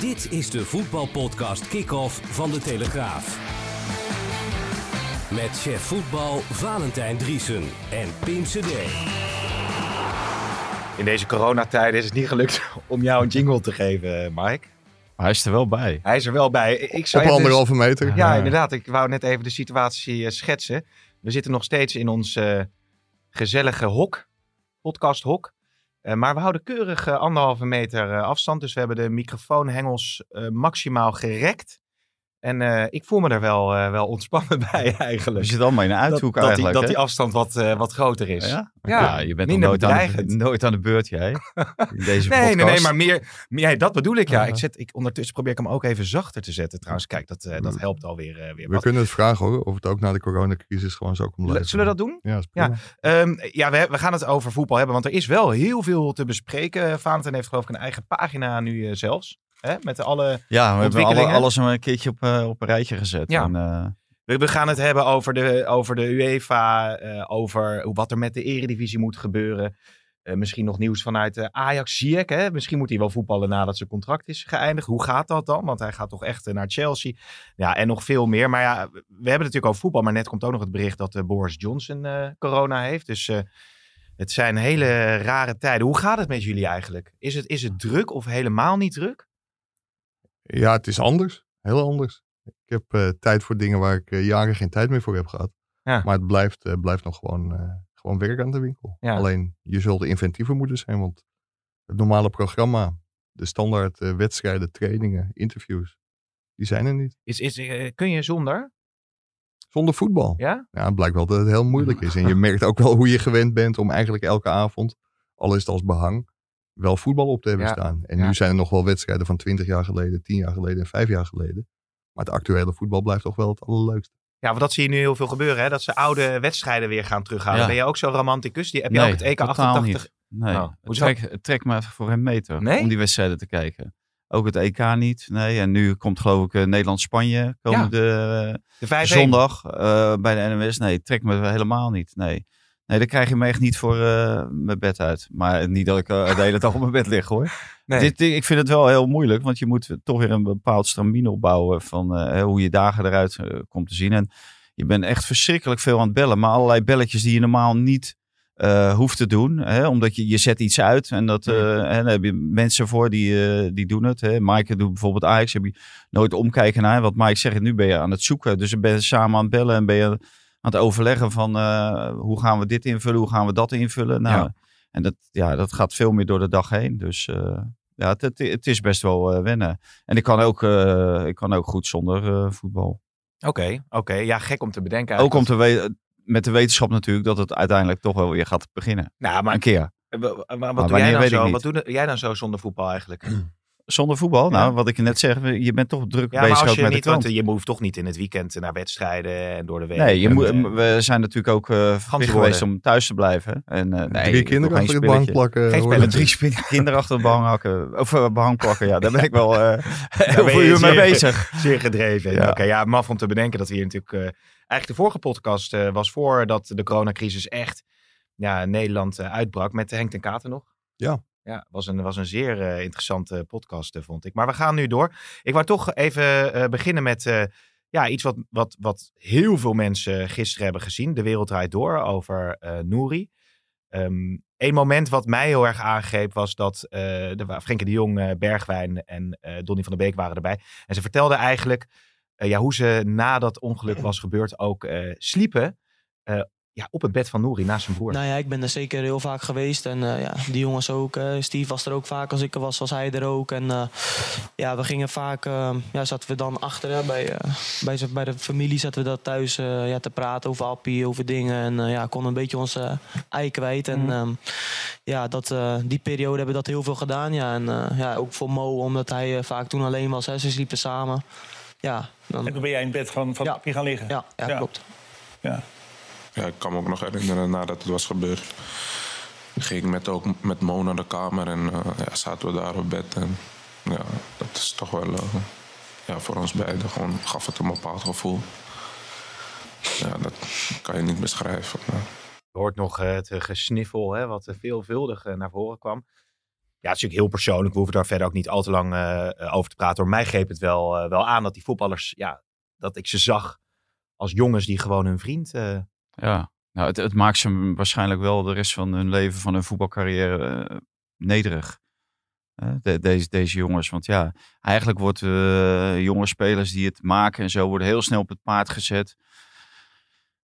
Dit is de voetbalpodcast Kick-Off van De Telegraaf. Met chef voetbal Valentijn Driesen en Pim CD. In deze coronatijden is het niet gelukt om jou een jingle te geven, Mike. Maar hij is er wel bij. Hij is er wel bij. Ik Op zou je dus- anderhalve meter. Ja, inderdaad. Ik wou net even de situatie eh, schetsen. We zitten nog steeds in ons eh, gezellige hok, podcasthok. Eh, maar we houden keurig eh, anderhalve meter eh, afstand. Dus we hebben de microfoonhengels maximaal gerekt. En eh, ik voel me er wel, eh, wel ontspannen bij Je eigenlijk. zit allemaal in een uithoek dat, dat, die, eigenlijk. dat die afstand wat, eh, wat groter is. ja? Ja, Ja, je bent nog nooit aan, de, nooit aan de beurt, jij. In deze Nee, nee, nee, maar meer, meer ja, dat bedoel ik ja. Ik zet, ik, ondertussen probeer ik hem ook even zachter te zetten trouwens. Kijk, dat, eh, dat Mm. helpt alweer eh, weer We wat. kunnen het vragen hoor, of het ook na de coronacrisis gewoon zo kan blijven. Zullen we dat doen? Ja, is Ja. Ehm, ja, we, we gaan het over voetbal hebben, want er is wel heel veel te bespreken. Valentijn heeft geloof ik een eigen pagina nu eh, zelfs. Hè? Met alle... Ja, we hebben alle, alles een keertje op, eh, op een rijtje gezet. Ja. En, eh, We, we gaan het hebben over de, over de UEFA, eh, over wat er met de eredivisie moet gebeuren. Misschien nog nieuws vanuit Ajax Ziyech. Hè? Misschien moet hij wel voetballen nadat zijn contract is geëindigd. Hoe gaat dat dan? Want hij gaat toch echt naar Chelsea. Ja, en nog veel meer. Maar ja, we hebben het natuurlijk over voetbal. Maar net komt ook nog het bericht dat Boris Johnson corona heeft. Dus het zijn hele rare tijden. Hoe gaat het met jullie eigenlijk? Is het, is het druk of helemaal niet druk? Ja, het is anders. Heel anders. Ik heb eh, tijd voor dingen waar ik eh, jaren geen tijd meer voor heb gehad. Ja. Maar het blijft, eh, blijft nog gewoon, gewoon werk aan de winkel. Ja. Alleen, je zult inventiever moeten zijn, want het normale programma, de standaard wedstrijden, trainingen, interviews, die zijn er niet. Is, is, kun je zonder? Zonder voetbal. Ja? Ja, het blijkt wel dat het heel moeilijk is. En je merkt ook wel hoe je gewend bent om eigenlijk elke avond, al is het als behang, voetbal op te hebben Ja, staan. En ja. nu zijn er nog wel wedstrijden van 20 jaar geleden, 10 jaar geleden en 5 jaar geleden. Maar het actuele voetbal blijft toch wel het allerleukste. Ja, want dat zie je nu heel veel gebeuren. Hè? Dat ze oude wedstrijden weer gaan terughalen. Ja. Ben je ook zo'n romanticus? Die, heb je nee, ook het EK totaal 88? niet. Nee, Oh, het, trek, het trekt me even voor hem meter Nee? om die wedstrijden te kijken. Ook het EK niet. Nee, en nu komt geloof ik eh, Nederland-Spanje komende De eh, 5 zondag eh, bij de NOS. Nee, het trekt me helemaal niet. Nee. Nee, daar krijg je me echt niet voor eh, mijn bed uit. Maar niet dat ik eh, de hele dag op mijn bed lig hoor. Nee. Dit, ik vind het wel heel moeilijk, want je moet toch weer een bepaald stramien opbouwen van eh, hoe je dagen eruit komt te zien. En je bent echt verschrikkelijk veel aan het bellen, maar allerlei belletjes die je normaal niet hoeft te doen. Hè, omdat je, je zet iets uit en dat, en daar heb je mensen voor die, die doen het. Hè. Maaike doet bijvoorbeeld Ajax, heb je nooit omkijken naar. Wat Mike zegt, nu ben je aan het zoeken. Dus ben je samen aan het bellen en ben je aan het overleggen van eh, hoe gaan we dit invullen, hoe gaan we dat invullen. Nou, Ja. En dat, ja, dat gaat veel meer door de dag heen. Dus eh, ja, het, het, het is best wel eh, wennen. En ik kan ook, eh, ik kan ook goed zonder eh, voetbal. Oké, oké. Ja, gek om te bedenken. Ook om te weten, met de wetenschap natuurlijk, dat het uiteindelijk toch wel weer gaat beginnen. Nou, maar, Een keer. maar wat doe jij zo? niet. Wat doe jij dan zo zonder voetbal eigenlijk? Zonder voetbal, Ja. nou, wat ik je net zeg, je bent toch druk Ja, maar bezig als ook je met niet, de krant. want je hoeft toch niet in het weekend naar wedstrijden en door de week. Nee, je moet, we zijn natuurlijk ook eh worden. geweest om thuis te blijven. En, eh, nee, Drie kinderen achter de bank plakken. Geen spelletje. Drie spin- kinderen achter de behang hakken. Of eh, behang plakken, ja. Daar ben ik wel eh heel ben veel je uur mee bezig. Zeer gedreven. Ja. Oké, ja, maf om te bedenken dat we hier natuurlijk... eh, eigenlijk de vorige podcast eh, was voordat de coronacrisis echt ja, Nederland eh, uitbrak. Met Henk ten Katen nog. Ja. Ja, was een, was een zeer eh, interessante podcast, eh, vond ik. Maar we gaan nu door. Ik wou toch even eh, beginnen met ja, iets wat, wat, wat heel veel mensen gisteren hebben gezien. De wereld draait door over Nouri. Ehm een moment wat mij heel erg aangreep was dat de, Frenkie de Jong, Bergwijn en Donny van der Beek waren erbij. En ze vertelden eigenlijk ja, hoe ze na dat ongeluk was gebeurd ook sliepen. Ja, op het bed van Nouri naast zijn broer. Nou ja, ik ben er zeker heel vaak geweest. En eh, ja, die jongens ook. eh, Steve was er ook vaak. Als ik er was, was hij er ook. En eh, ja, we gingen vaak... eh, ja, zaten we dan achter hè, bij, eh, bij, z'n- bij de familie. Zaten we dat thuis eh, ja, te praten over Appie, over dingen. En eh, ja, konden een beetje onze ei kwijt. En Mhm. ehm, ja, dat, eh, die periode hebben we dat heel veel gedaan. Ja, en eh, ja, ook voor Mo, omdat hij vaak toen alleen was. Hè, ze sliepen samen. Ja, dan, En toen ben jij in het bed van, van Ja. Appie gaan liggen. ja, ja, Ja. klopt. Ja. Ik kan me ook nog herinneren nadat het was gebeurd. Ging ik met, ook met Mo naar de kamer en eh, ja, zaten we daar op bed. En ja, dat is toch wel eh, ja, voor ons beiden gewoon gaf het een bepaald gevoel. Ja, dat kan je niet beschrijven. Je hoort nog eh, het gesniffel, hè, wat veelvuldig naar voren kwam. Ja, het is natuurlijk heel persoonlijk. We hoeven daar verder ook niet al te lang over te praten. Door mij greep het wel, wel aan dat die voetballers, ja, dat ik ze zag als jongens die gewoon hun vriend. Ja, nou, het, het maakt ze waarschijnlijk wel de rest van hun leven, van hun voetbalcarrière, eh, nederig. De- deze, deze jongens. Want ja, eigenlijk worden eh, jonge spelers die het maken en zo worden heel snel op het paard gezet.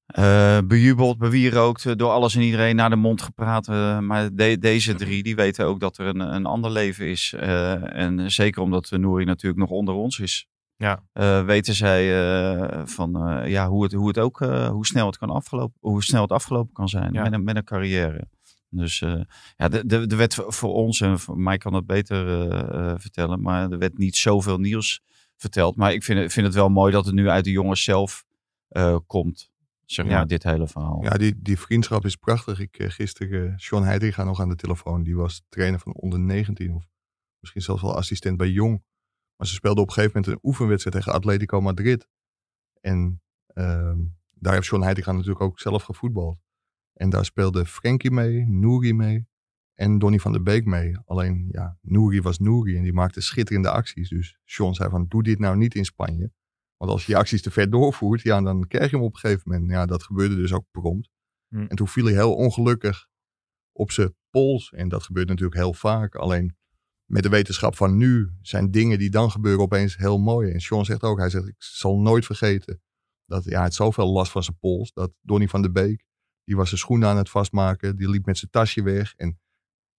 Eh bejubeld, bewierookt, eh, door alles en iedereen naar de mond gepraat. maar de- deze drie, die weten ook dat er een, een ander leven is. En zeker omdat uh, Nouri natuurlijk nog onder ons is. Ja. eh, weten zij eh, van eh, ja, hoe, het, hoe het ook, eh, hoe snel het kan afgelopen, hoe snel het afgelopen kan zijn Ja. met, een, met een carrière. Dus eh, ja, de, de, de wet voor ons, en voor mij kan dat beter eh, eh, vertellen, maar er werd niet zoveel nieuws verteld. Maar ik vind, het- vind het wel mooi dat het nu uit de jongens zelf eh, komt, zeg Ja. maar, dit hele verhaal. Ja, die, die vriendschap is prachtig. Ik gisteren, Sean Heidriga nog aan de telefoon. Die was trainer van onder 19 of misschien zelfs wel assistent bij Jong. Maar ze speelden op een gegeven moment een oefenwedstrijd tegen Atletico Madrid. En ehm, daar heeft Sean Heidriga natuurlijk ook zelf gevoetbald. En daar speelde Frenkie mee, Nouri mee en Donny van der Beek mee. Alleen, ja, Nouri was Nouri en die maakte schitterende acties. Dus Sean zei van, doe dit nou niet in Spanje. Want als je die acties te ver doorvoert, ja, dan krijg je hem op een gegeven moment. Ja, dat gebeurde dus ook prompt. Hm. En toen viel hij heel ongelukkig op zijn pols. En dat gebeurt natuurlijk heel vaak. Alleen met de wetenschap van nu zijn dingen die dan gebeuren opeens heel mooi. En Sean zegt ook, hij zegt, ik zal nooit vergeten dat ja, hij had zoveel last van zijn pols. Dat Donny van der Beek, die was zijn schoenen aan het vastmaken. Die liep met zijn tasje weg. En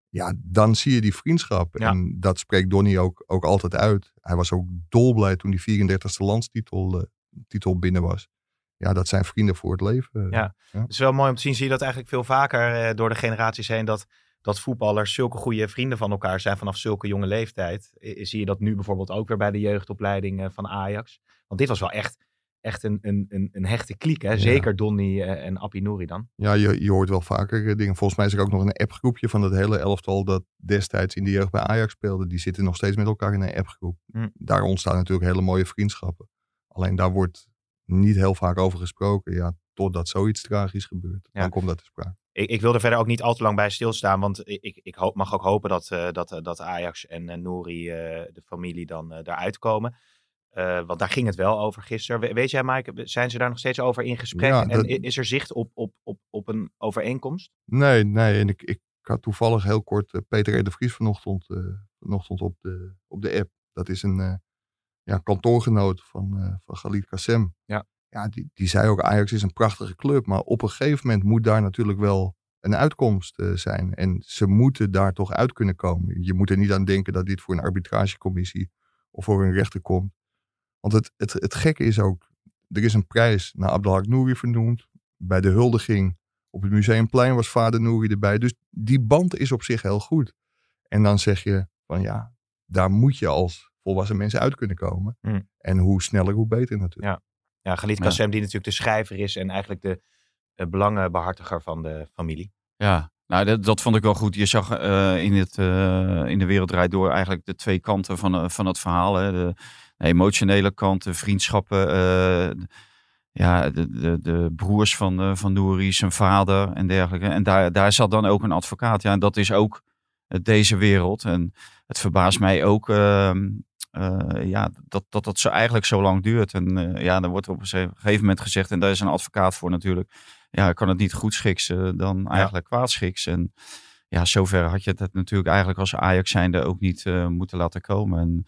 ja, dan zie je die vriendschap. Ja. En dat spreekt Donny ook, ook altijd uit. Hij was ook dolblij toen die 34e landstitel eh, titel binnen was. Ja, dat zijn vrienden voor het leven. Ja. Het is wel mooi om te zien. Zie je dat eigenlijk veel vaker eh, door de generaties heen. Dat, dat voetballers zulke goede vrienden van elkaar zijn vanaf zulke jonge leeftijd. Zie je dat nu bijvoorbeeld ook weer bij de jeugdopleiding eh, van Ajax. Want dit was wel echt, echt een, een, een, een hechte kliek. Hè? Zeker Donny eh, en Appie Nouri dan. Ja, je, je hoort wel vaker eh, dingen. Volgens mij is er ook nog een appgroepje van dat hele elftal dat destijds in de jeugd bij Ajax speelde. Die zitten nog steeds met elkaar in een appgroep. Hm. Daar ontstaan natuurlijk hele mooie vriendschappen. Alleen daar wordt niet heel vaak over gesproken. Ja, totdat zoiets tragisch gebeurt. Ja. Dan komt dat te sprake. Ik, ik wil er verder ook niet al te lang bij stilstaan. Want ik, ik, hoop, mag ook hopen dat, eh, dat, eh, dat Ajax en eh, Nouri, de familie, dan daaruit komen. Want daar ging het wel over gisteren. We- weet jij, Mike, zijn ze daar nog steeds over in gesprek? Ja, en dat- is er zicht op, op, op, op een overeenkomst? Nee, nee. En ik, ik had toevallig heel kort Peter R. de Vries vanochtend, vanochtend op, de, op de app. Dat is een ja, kantoorgenoot van, van Khalid Kassem. Ja. Ja, die, die zei ook Ajax is een prachtige club. Maar op een gegeven moment moet daar natuurlijk wel een uitkomst eh, zijn. En ze moeten daar toch uit kunnen komen. Je moet er niet aan denken dat dit voor een arbitragecommissie of voor een rechter komt. Want het, het, het gekke is ook, er is een prijs naar Abdelhak Nouri vernoemd. Bij de huldiging op het Museumplein was vader Nouri erbij. Dus die band is op zich heel goed. En dan zeg je van ja, daar moet je als volwassen mensen uit kunnen komen. Hmm. En hoe sneller, hoe beter natuurlijk. Ja, Galit Ja. Kassem, die natuurlijk de schrijver is en eigenlijk de eh, belangenbehartiger van de familie. Ja, nou, dat, dat vond ik wel goed. Je zag eh, in, het, eh, in de wereld draait door eigenlijk de twee kanten van, van het verhaal. Hè. De, de emotionele kant, de vriendschappen. ja, de, de, de broers van, van Nouri, zijn vader en dergelijke. En daar, daar zat dan ook een advocaat. Ja, en dat is ook deze wereld. En het verbaast mij ook ehm, eh, ja, dat, dat dat zo eigenlijk zo lang duurt. En eh, ja, dan wordt er op een gegeven moment gezegd, en daar is een advocaat voor natuurlijk ja, kan het niet goed schiks eh, dan eigenlijk kwaad schiks. En ja, zover had je het natuurlijk eigenlijk als Ajax zijnde ook niet eh, moeten laten komen. En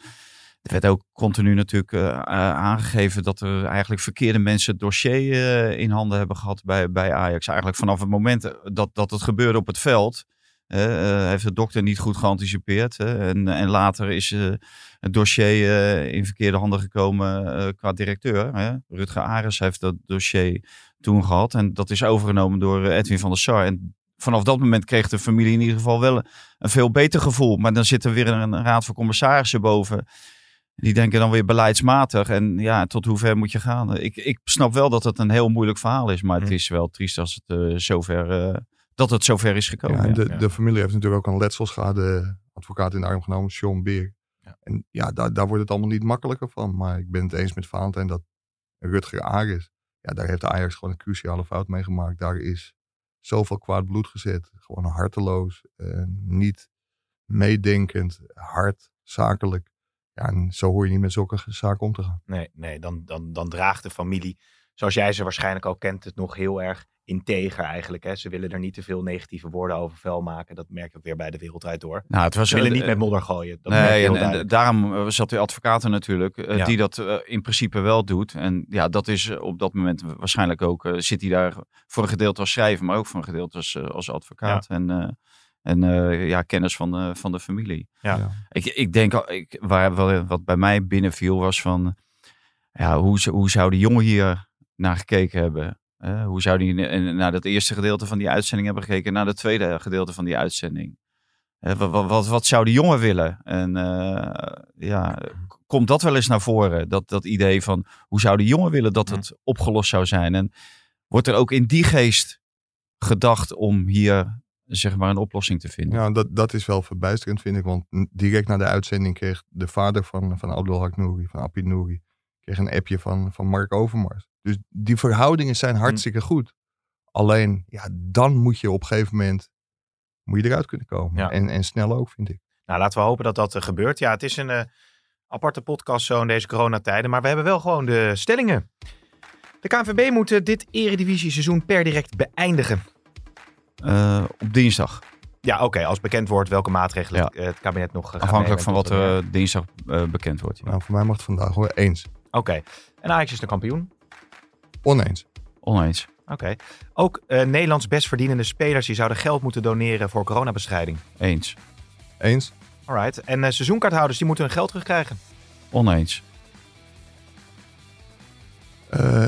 Er werd ook continu natuurlijk eh, eh, aangegeven dat er eigenlijk verkeerde mensen het dossier eh, in handen hebben gehad bij, bij Ajax. Eigenlijk vanaf het moment dat, dat het gebeurde op het veld, eh, eh, heeft de dokter niet goed geanticipeerd. en, en later is eh, het dossier eh, in verkeerde handen gekomen eh, qua directeur. Hè. Rutger Ares heeft dat dossier toen gehad. En dat is overgenomen door eh, Edwin van der Sar. En vanaf dat moment kreeg de familie in ieder geval wel een veel beter gevoel. Maar dan zit er weer een raad van commissarissen boven. Die denken dan weer beleidsmatig. En ja, tot hoe ver moet je gaan? Ik, ik snap wel dat het een heel moeilijk verhaal is. Maar het Hm. is wel triest als het eh, zover, eh, dat het zover is gekomen. Ja, de, de familie heeft natuurlijk ook een letselschade advocaat in de arm genomen, Sean Beer. Ja. En ja, daar, daar wordt het allemaal niet makkelijker van. Maar ik ben het eens met Valentijn dat Rutger Aris, ja, daar heeft de Ajax gewoon een cruciale fout mee gemaakt. Daar is zoveel kwaad bloed gezet. Gewoon harteloos, eh, niet meedenkend, hard, zakelijk. Ja, en zo hoor je niet met zulke zaken om te gaan. Nee, nee dan, dan, dan draagt de familie, zoals jij ze waarschijnlijk al kent, het nog heel erg integer eigenlijk. Hè? Ze willen er niet te veel negatieve woorden over vuil maken. Dat merk je ook weer bij de wereldwijd door. Nou, het was Ze willen eh, niet met modder gooien. Dat Nee, en, daarom eh, zat de advocaat er natuurlijk, eh, Ja. die dat in principe wel doet. En ja, dat is op dat moment waarschijnlijk ook, eh, zit hij daar voor een gedeelte als schrijver, maar ook voor een gedeelte als, als advocaat. En, eh, en eh, ja, kennis van, de van de familie. Ja. Ja. Ik, ik denk, al- ik, waar, wel- wat bij mij binnenviel was van, ja, hoe, zou- hoe zou de jongen hier naar gekeken hebben? Eh, hoe zou die n- naar dat eerste gedeelte van die uitzending hebben gekeken, naar het tweede gedeelte van die uitzending? Eh, wat, wat, wat, zou die jongen willen? En eh, ja, komt dat wel eens naar voren? Dat, dat idee van hoe zou die jongen willen dat het opgelost zou zijn? En wordt er ook in die geest gedacht om hier zeg maar een oplossing te vinden? Ja, dat, dat is wel verbijsterend, vind ik. Want direct na de uitzending kreeg de vader van, van Abdelhak Nouri, van Appie Nouri, kreeg een appje van, van Mark Overmars. Dus die verhoudingen zijn hartstikke goed. Alleen, ja, dan moet je op een gegeven moment moet je eruit kunnen komen. Ja. En, en snel ook, vind ik. Nou, laten we hopen dat dat eh, gebeurt. Ja, het is een eh, aparte podcast zo in deze coronatijden. Maar we hebben wel gewoon de stellingen. De KNVB moet eh, dit eredivisie-seizoen per direct beëindigen. Eh, op dinsdag, Ja, oké. als bekend wordt welke maatregelen Ja. het, kabinet nog gaat afhankelijk nemen van wat er eh, dinsdag eh, bekend wordt. ja. Nou, voor mij mag het vandaag hoor. Eens. Oké. En Ajax is de kampioen. Oneens. Oneens. Oké. Ook eh, Nederlands best verdienende spelers die zouden geld moeten doneren voor coronabestrijding. Eens. Eens. Alright. En eh, seizoenkaarthouders die moeten hun geld terugkrijgen. Oneens. Eh,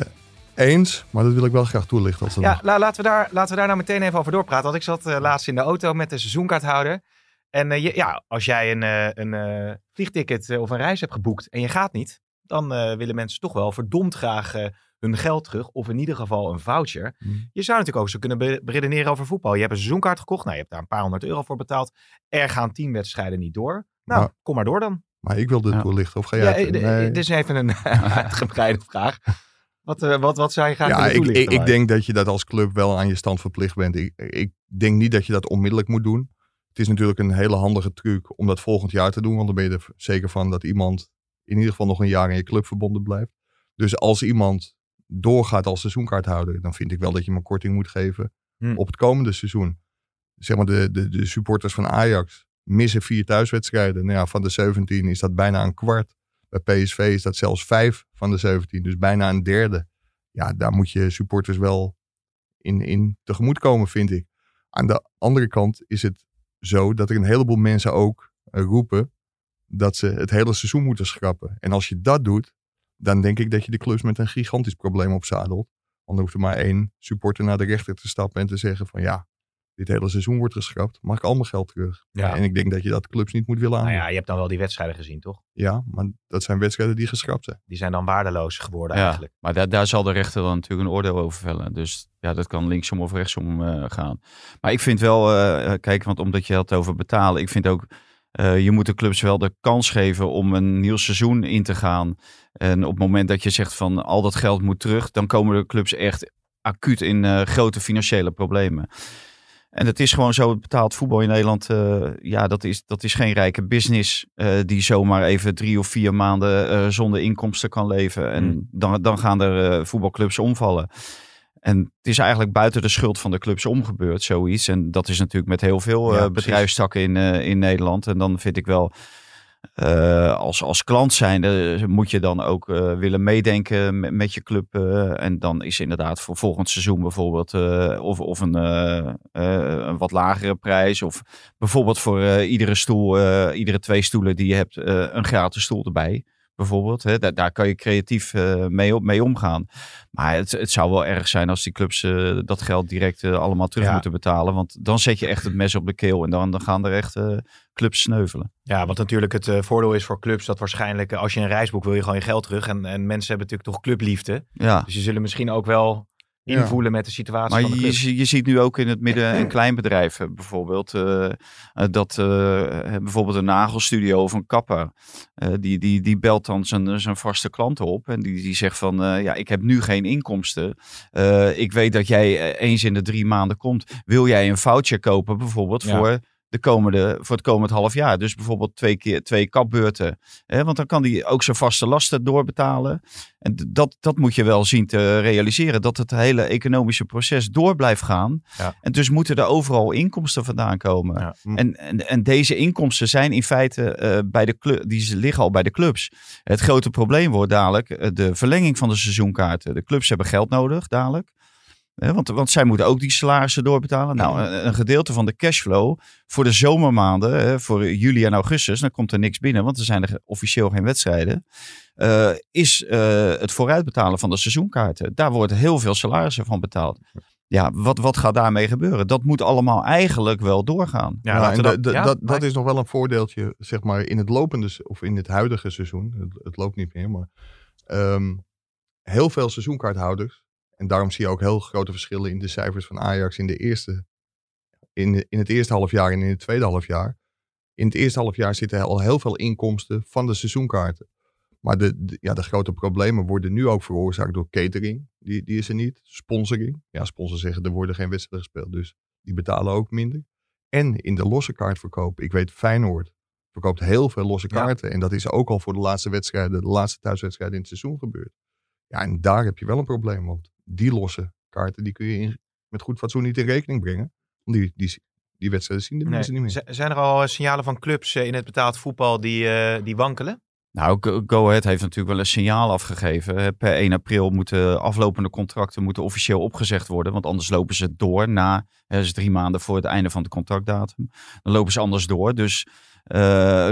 eens, maar dat wil ik wel graag toelichten. Als dat Ja, la- laten, we daar, laten we daar nou meteen even over doorpraten. Want ik zat eh, laatst in de auto met de seizoenkaarthouder. En eh, je- ja, als jij een, eh, een eh, vliegticket of een reis hebt geboekt en je gaat niet, dan eh, willen mensen toch wel verdomd graag eh, hun geld terug. Of in ieder geval een voucher. Hmm. Je zou natuurlijk ook zo kunnen beredeneren over voetbal. Je hebt een seizoenkaart gekocht. Nou, je hebt daar een paar honderd euro voor betaald. Er gaan tien wedstrijden niet door. Nou, Maar- kom maar door dan. Maar ik wilde het Ja. toelichten. Of ga jij eh, Nee. Dit is even een uitgebreide vraag. Wat, eh, wat, wat zou je graag Ja, ik, toelichten? ik, denk dat je dat als club wel aan je stand verplicht bent. Ik, ik denk niet dat je dat onmiddellijk moet doen. Het is natuurlijk een hele handige truc om dat volgend jaar te doen. Want dan ben je er zeker van dat iemand in ieder geval nog een jaar in je club verbonden blijft. Dus als iemand doorgaat als seizoenkaarthouder, dan vind ik wel dat je hem een korting moet geven Hmm. op het komende seizoen. Zeg maar, de, de, de supporters van Ajax missen vier thuiswedstrijden. Nou ja, van de 17 is dat bijna een kwart. Bij PSV is dat zelfs vijf van de 17, dus bijna een derde. Ja, daar moet je supporters wel in, in tegemoet komen, vind ik. Aan de andere kant is het zo dat er een heleboel mensen ook eh, roepen dat ze het hele seizoen moeten schrappen. En als je dat doet, dan denk ik dat je de clubs met een gigantisch probleem opzadelt. Want dan hoeft er maar één supporter naar de rechter te stappen en te zeggen van ja, dit hele seizoen wordt geschrapt, mag ik al mijn geld terug. Ja. En ik denk dat je dat clubs niet moet willen Nou aandoen. ja, je hebt dan wel die wedstrijden gezien, toch? ja, maar dat zijn wedstrijden die geschrapt zijn. Die zijn dan waardeloos geworden Ja, eigenlijk. maar daar, daar zal de rechter dan natuurlijk een oordeel over vellen. Dus ja, dat kan linksom of rechtsom eh, gaan. Maar ik vind wel, eh, kijk, want omdat je het over betalen, ik vind ook, eh, je moet de clubs wel de kans geven om een nieuw seizoen in te gaan. En op het moment dat je zegt van al dat geld moet terug, dan komen de clubs echt acuut in eh, grote financiële problemen. En het is gewoon zo, het betaald voetbal in Nederland, eh, ja, dat is, dat is geen rijke business die zomaar even drie of vier maanden zonder inkomsten kan leven. En Hmm. dan, dan gaan er voetbalclubs omvallen. En het is eigenlijk buiten de schuld van de clubs omgebeurd, zoiets. En dat is natuurlijk met heel veel Ja, eh, bedrijfstakken in, eh, in Nederland. En dan vind ik wel, eh, als, als klant zijnde moet je dan ook willen meedenken met, met je club. en dan is inderdaad voor volgend seizoen bijvoorbeeld of, of een, een wat lagere prijs. Of bijvoorbeeld voor iedere stoel, iedere twee stoelen die je hebt, een gratis stoel erbij. Bijvoorbeeld, hè, daar, daar kan je creatief eh, mee, op, mee omgaan. Maar het, het zou wel erg zijn als die clubs eh, dat geld direct eh, allemaal terug Ja. moeten betalen. Want dan zet je echt het mes op de keel en dan, dan gaan er echt clubs sneuvelen. Ja, wat natuurlijk het voordeel is voor clubs, dat waarschijnlijk als je een reis boekt, wil je gewoon je geld terug. En, en mensen hebben natuurlijk toch clubliefde. Ja. Dus die zullen misschien ook wel Ja. invoelen met de situatie Maar van de je, club. je, je ziet nu ook in het midden- en kleinbedrijven bijvoorbeeld eh, eh, dat eh, bijvoorbeeld een nagelstudio of een kapper, eh, die, die, die belt dan zijn, zijn vaste klanten op en die, die zegt van eh, ja, ik heb nu geen inkomsten. Eh, ik weet dat jij eh, eens in de drie maanden komt. Wil jij een voucher kopen bijvoorbeeld Ja. voor de komende, voor het komend half jaar. Dus bijvoorbeeld twee keer twee kapbeurten. Hè? Want dan kan hij ook zijn vaste lasten doorbetalen. En dat, dat moet je wel zien te realiseren. Dat het hele economische proces door blijft gaan. Ja. En dus moeten er overal inkomsten vandaan komen. Ja. En, en, en deze inkomsten zijn in feite eh, bij de club, die liggen al bij de clubs. Het grote probleem wordt dadelijk eh, de verlenging van de seizoenkaarten. De clubs hebben geld nodig dadelijk. Hè, want, want zij moeten ook die salarissen doorbetalen. Nou, een, een gedeelte van de cashflow voor de zomermaanden, hè, voor juli en augustus, dan komt er niks binnen, want er zijn er officieel geen wedstrijden. eh, is eh, het vooruitbetalen van de seizoenkaarten. Daar wordt heel veel salarissen van betaald. Ja, wat, wat gaat daarmee gebeuren? Dat moet allemaal eigenlijk wel doorgaan. Ja, en ja, dat, dat is nog wel een voordeeltje, zeg maar, in het lopende of in het huidige seizoen. Het, het loopt niet meer, maar ehm, heel veel seizoenkaarthouders. En daarom zie je ook heel grote verschillen in de cijfers van Ajax in, de eerste, in, in het eerste half jaar en in het tweede half jaar. In het eerste half jaar zitten al heel veel inkomsten van de seizoenkaarten. Maar de, de- ja, de grote problemen worden nu ook veroorzaakt door catering. Die, die is er niet. Sponsoring. Ja, sponsors zeggen er worden geen wedstrijden gespeeld. Dus die betalen ook minder. En in de losse kaartverkoop. Ik weet Feyenoord verkoopt heel veel losse Ja. kaarten. En dat is ook al voor de laatste wedstrijden, de laatste thuiswedstrijden in het seizoen gebeurd. Ja, en daar heb je wel een probleem. Want die losse kaarten, die kun je in, met goed fatsoen niet in rekening brengen. Die, die, die wedstrijden zien de Nee. mensen niet meer. Z- Zijn er al eh, signalen van clubs eh, in het betaald voetbal die, eh, die wankelen? Nou, Go Ahead heeft natuurlijk wel een signaal afgegeven. Per 1 april moeten aflopende contracten moeten officieel opgezegd worden. Want anders lopen ze door na, hè, dat is drie maanden voor het einde van de contractdatum. Dan lopen ze anders door. Dus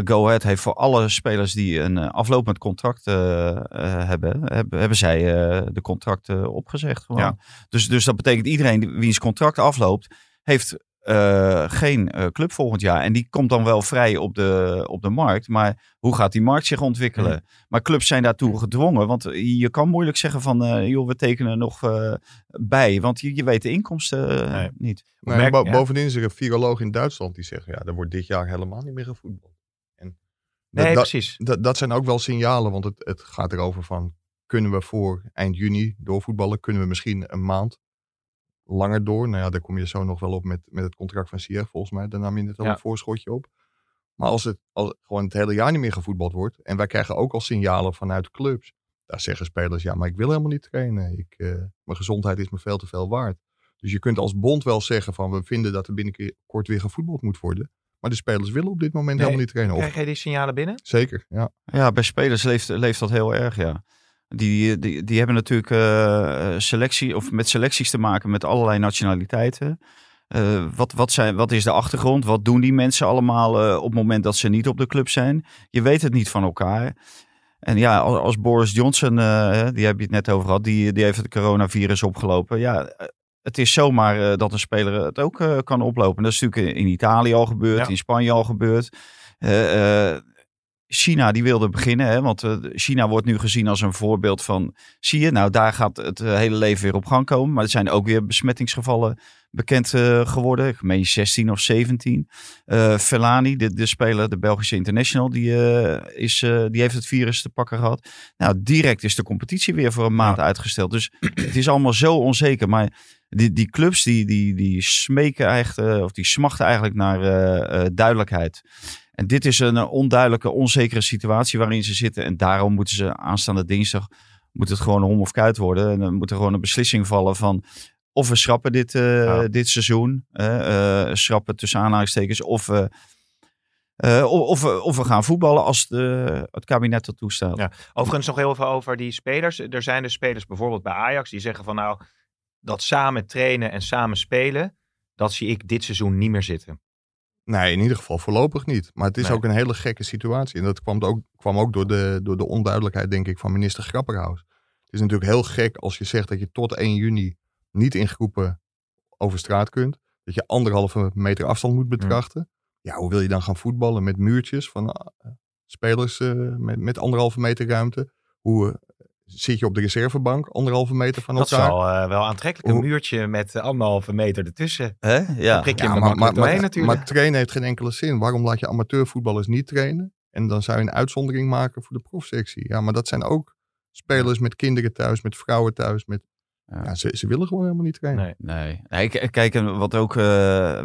Go Ahead heeft voor alle spelers die een eh, aflopend contract eh, eh, hebben, hebben, hebben zij eh, de contracten opgezegd. Gewoon. Ja. Dus, dus dat betekent iedereen wiens contract afloopt, heeft eh, geen eh, club volgend jaar. En die komt dan wel vrij op de, op de markt. Maar hoe gaat die markt zich ontwikkelen? Maar clubs zijn daartoe gedwongen. Want je kan moeilijk zeggen van, eh, joh, we tekenen nog eh, bij. Want je, je weet de inkomsten eh, Nee. niet. Nee, merk- bo- ja. Bovendien is er een viroloog in Duitsland die zegt, ja, er wordt dit jaar helemaal niet meer gevoetbald. En dat- Nee, dat, precies. dat, dat zijn ook wel signalen, want het, het gaat erover van, kunnen we voor eind juni doorvoetballen? Kunnen we misschien een maand langer door? Nou ja, daar kom je zo nog wel op met, met het contract van Sier, volgens mij. Daar nam je net al Ja. een voorschotje op. Maar als het als gewoon het hele jaar niet meer gevoetbald wordt, en wij krijgen ook al signalen vanuit clubs, daar zeggen spelers, ja, maar ik wil helemaal niet trainen. Ik, eh, mijn gezondheid is me veel te veel waard. Dus je kunt als bond wel zeggen van, we vinden dat er binnenkort weer gevoetbald moet worden. Maar de spelers willen op dit moment Nee, helemaal niet trainen. Of, Krijg jij die signalen binnen? zeker, ja. Ja, bij spelers leeft, leeft dat heel erg, ja. Die, die, die hebben natuurlijk eh, selectie, of met selecties te maken met allerlei nationaliteiten. Eh, wat, wat, zijn, wat is de achtergrond? Wat doen die mensen allemaal eh, op het moment dat ze niet op de club zijn? Je weet het niet van elkaar. En ja, als, als Boris Johnson, eh, die heb je het net over gehad, die, die heeft het coronavirus opgelopen. Ja, eh, het is zomaar eh, dat een speler het ook eh, kan oplopen. Dat is natuurlijk in Italië al gebeurd, Ja. in Spanje al gebeurd. Eh, eh, China die wilde beginnen, hè, want eh, China wordt nu gezien als een voorbeeld van, zie je, nou daar gaat het eh, hele leven weer op gang komen. Maar er zijn ook weer besmettingsgevallen bekend eh, geworden. Ik meen 16 of 17. Eh Felani, de, de speler, de Belgische international, die, eh, is, eh, die heeft het virus te pakken gehad. Nou, direct is de competitie weer voor een maand uitgesteld. Dus het is allemaal zo onzeker. Maar die, die clubs die, die, die smeken eigenlijk, of die smachten eigenlijk naar duidelijkheid. En dit is een onduidelijke, onzekere situatie waarin ze zitten. En daarom moeten ze aanstaande dinsdag moet het gewoon hom of kuit worden. En dan moet er gewoon een beslissing vallen van of we schrappen dit, eh, Ja. dit seizoen. eh, eh, schrappen tussen aanhalingstekens. Of we Eh, of, of, we- of we gaan voetballen als de, het kabinet dat toestaat. Ja. Overigens nog heel even over die spelers. Er zijn dus spelers bijvoorbeeld bij Ajax die zeggen van nou, dat samen trainen en samen spelen, dat zie ik dit seizoen niet meer zitten. Nee, in ieder geval voorlopig niet. Maar het is Nee. ook een hele gekke situatie. En dat kwam ook, kwam ook door, de, door de onduidelijkheid, denk ik, van minister Grapperhaus. Het is natuurlijk heel gek als je zegt dat je tot 1 juni niet in groepen over straat kunt. Dat je anderhalve meter afstand moet betrachten. Ja, hoe wil je dan gaan voetballen met muurtjes van eh, spelers eh, met, met anderhalve meter ruimte? Hoe eh, zit je op de reservebank anderhalve meter van Dat elkaar? zal eh, wel aantrekkelijk. Een muurtje met anderhalve meter ertussen. Hè? Ja. Dan prik je Ja, er maar, makkelijk maar, doorheen maar, natuurlijk. maar trainen heeft geen enkele zin. Waarom laat je amateurvoetballers niet trainen? En dan zou je een uitzondering maken voor de profsectie. Ja, maar dat zijn ook spelers met kinderen thuis, met vrouwen thuis. Met, Ja. ja. ze, ze willen gewoon helemaal niet trainen. Nee. Nee. kijk, en wat ook, eh,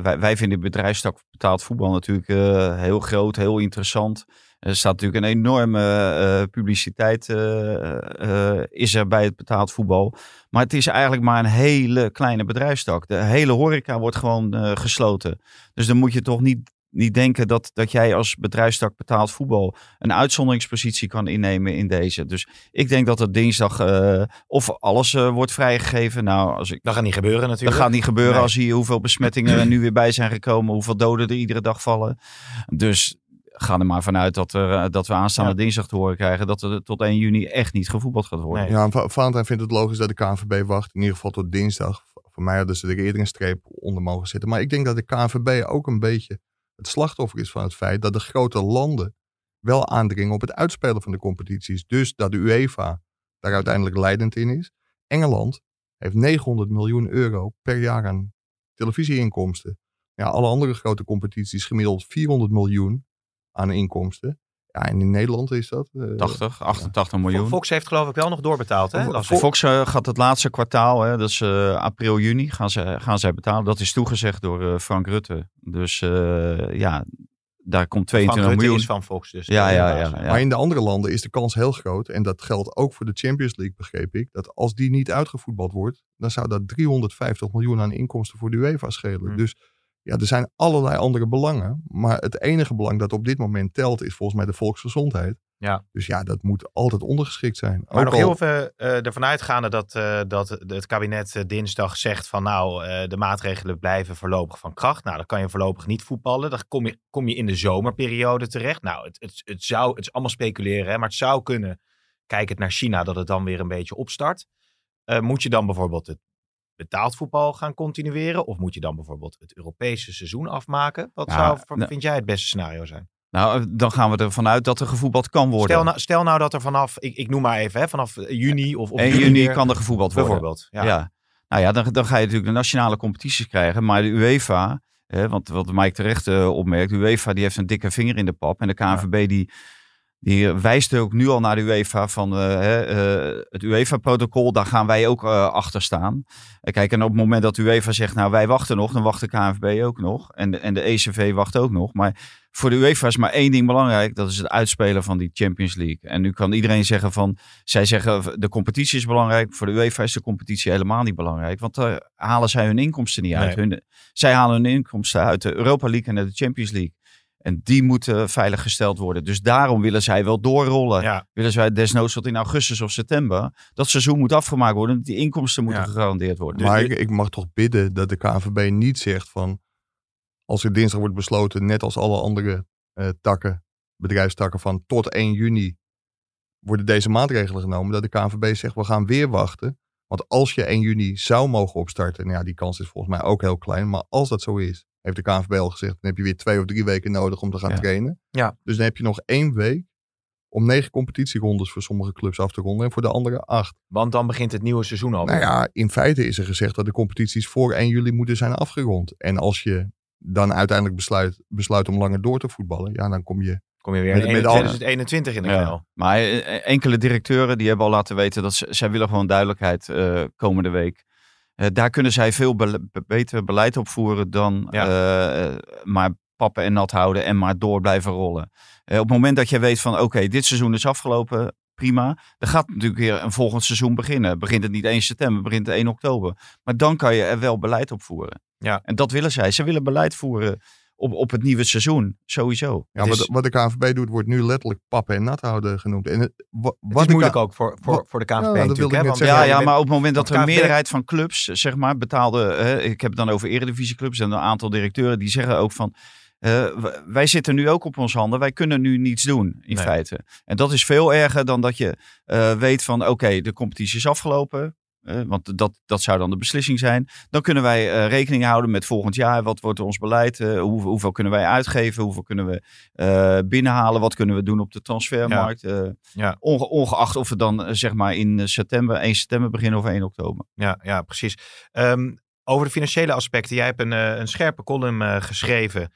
wij, wij vinden de bedrijfstak betaald voetbal natuurlijk eh, heel groot, heel interessant. Er staat natuurlijk een enorme eh, publiciteit eh, eh, is er bij het betaald voetbal. Maar het is eigenlijk maar een hele kleine bedrijfstak. De hele horeca wordt gewoon eh, gesloten. Dus dan moet je toch niet, niet denken dat, dat jij als bedrijfstak betaald voetbal een uitzonderingspositie kan innemen in deze. Dus ik denk dat het dinsdag eh, of alles eh, wordt vrijgegeven. Nou, als ik Dat gaat niet gebeuren dat natuurlijk. gaat niet gebeuren Nee. als je hoeveel besmettingen er nu weer bij zijn gekomen, hoeveel doden er iedere dag vallen. Dus ga er maar vanuit dat, er, eh, dat we aanstaande Ja. dinsdag te horen krijgen dat er tot 1 juni echt niet gevoetbald gaat worden. Nee. Ja, en Va- Valentijn vindt het logisch dat de KNVB wacht. In ieder geval tot dinsdag. Voor mij hadden ze er eerder een streep onder mogen zitten. Maar ik denk dat de KNVB ook een beetje het slachtoffer is van het feit dat de grote landen wel aandringen op het uitspelen van de competities. Dus dat de UEFA daar uiteindelijk leidend in is. Engeland heeft 900 miljoen euro per jaar aan televisieinkomsten. Ja, alle andere grote competities gemiddeld 400 miljoen aan inkomsten. Ja, en in Nederland is dat... eh, 80, 88 miljoen. Fox heeft geloof ik wel nog doorbetaald. Hè? Fox eh, gaat het laatste kwartaal, hè, dat is eh, april, juni, gaan, ze, gaan zij betalen. Dat is toegezegd door eh, Frank Rutte. Dus eh, ja, daar komt Frank 22 Rutte miljoen. is van Fox dus. Ja, ja, ja. Maar in de andere landen is de kans heel groot. En dat geldt ook voor de Champions League, begreep ik. Dat als die niet uitgevoetbald wordt, dan zou dat 350 miljoen aan inkomsten voor de UEFA schelen. Hm. Dus ja, er zijn allerlei andere belangen. Maar het enige belang dat op dit moment telt, is volgens mij de volksgezondheid. Ja. Dus ja, dat moet altijd ondergeschikt zijn. Maar Ook nog al- heel even eh, ervan uitgaande dat, eh, dat het kabinet eh, dinsdag zegt van nou, de maatregelen blijven voorlopig van kracht. Nou, dan kan je voorlopig niet voetballen. Dan kom je, kom je in de zomerperiode terecht. Nou, het, het, het, zou, het is allemaal speculeren, hè, maar het zou kunnen, kijkend naar China, dat het dan weer een beetje opstart. Moet je dan bijvoorbeeld het betaald voetbal gaan continueren? Of moet je dan bijvoorbeeld het Europese seizoen afmaken? Wat zou, nou- vind jij het beste scenario zijn? Nou, eh, dan gaan we ervan uit dat er gevoetbald kan worden. Stel nou, stel nou dat er vanaf, ik, ik noem maar even, hè, vanaf eh, juni of, of 1 juli juni kan er gevoetbald worden. Bijvoorbeeld. Ja. Ja. Nou ja, dan, dan ga je natuurlijk de nationale competities krijgen. Maar de UEFA, hè, want wat Mike terecht eh, opmerkt, de UEFA die heeft een dikke vinger in de pap. En de KNVB die, die wijst ook nu al naar de UEFA van eh, eh, het UEFA-protocol, daar gaan wij ook eh, achter staan. En kijk, en op het moment dat de UEFA zegt, nou wij wachten nog, dan wacht de KNVB ook nog. En de, en de ECV wacht ook nog. Maar voor de UEFA is maar één ding belangrijk, dat is het uitspelen van die Champions League. En nu kan iedereen zeggen van, zij zeggen de competitie is belangrijk. Voor de UEFA is de competitie helemaal niet belangrijk, want daar halen zij hun inkomsten niet uit. Nee. Hun, zij halen hun inkomsten uit de Europa League en de Champions League. En die moeten veilig gesteld worden. Dus daarom willen zij wel doorrollen. Ja. Willen zij desnoods tot in augustus of september. Dat seizoen moet afgemaakt worden. Die inkomsten moeten Ja. gegarandeerd worden. Maar ik, ik mag toch bidden dat de KNVB niet zegt van... als er dinsdag wordt besloten, net als alle andere eh, takken, bedrijfstakken, van tot 1 juni worden deze maatregelen genomen. Dat de KNVB zegt, we gaan weer wachten. Want als je 1 juni zou mogen opstarten, nou ja, die kans is volgens mij ook heel klein. Maar als dat zo is, heeft de KNVB al gezegd, dan heb je weer twee of drie weken nodig om te gaan Ja. trainen. Ja. Dus dan heb je nog één week om negen competitierondes voor sommige clubs af te ronden en voor de andere acht. Want dan begint het nieuwe seizoen alweer. Nou ja, in feite is er gezegd dat de competities voor 1 juli moeten zijn afgerond. En als je dan uiteindelijk besluit, besluit om langer door te voetballen, ja, dan kom je. Kom je weer Met- in met al- 2021 in de Ja. knel. Maar eh, enkele directeuren die hebben al laten weten dat ze, zij willen gewoon duidelijkheid eh komende week. Eh, daar kunnen zij veel be- beter beleid op voeren dan eh, maar pappen en nat houden en maar door blijven rollen. Eh, op het moment dat je weet van oké, dit seizoen is afgelopen, prima. Dan gaat natuurlijk weer een volgend seizoen beginnen. Begint het niet 1 september, begint het 1 oktober. Maar dan kan je er wel beleid op voeren. Ja. En dat willen zij. Ze willen beleid voeren op, op het nieuwe seizoen. Sowieso. Ja, wat, is- wat de KNVB doet, wordt nu letterlijk pappen en nat houden genoemd. En het, wa- Het wat is moeilijk K- ook voor, voor, Wat- voor de KNVB Ja, natuurlijk. hè, want. Ja, maar op het moment dat want een meerderheid van clubs, zeg maar, betaalde. hè, ik heb het dan over eredivisieclubs en een aantal directeuren die zeggen ook van. eh, wij zitten nu ook op ons handen. Wij kunnen nu niets doen, in Nee. feite. En dat is veel erger dan dat je eh, weet van... oké, de competitie is afgelopen. Want dat, dat zou dan de beslissing zijn. Dan kunnen wij eh, rekening houden met volgend jaar. Wat wordt ons beleid? eh, hoe, hoeveel kunnen wij uitgeven? Hoeveel kunnen we eh, binnenhalen? Wat kunnen we doen op de transfermarkt? Ja. onge- ongeacht of we dan zeg maar in september, 1 september beginnen of 1 oktober. Ja, ja precies. Ehm, over de financiële aspecten. Jij hebt een, een scherpe column geschreven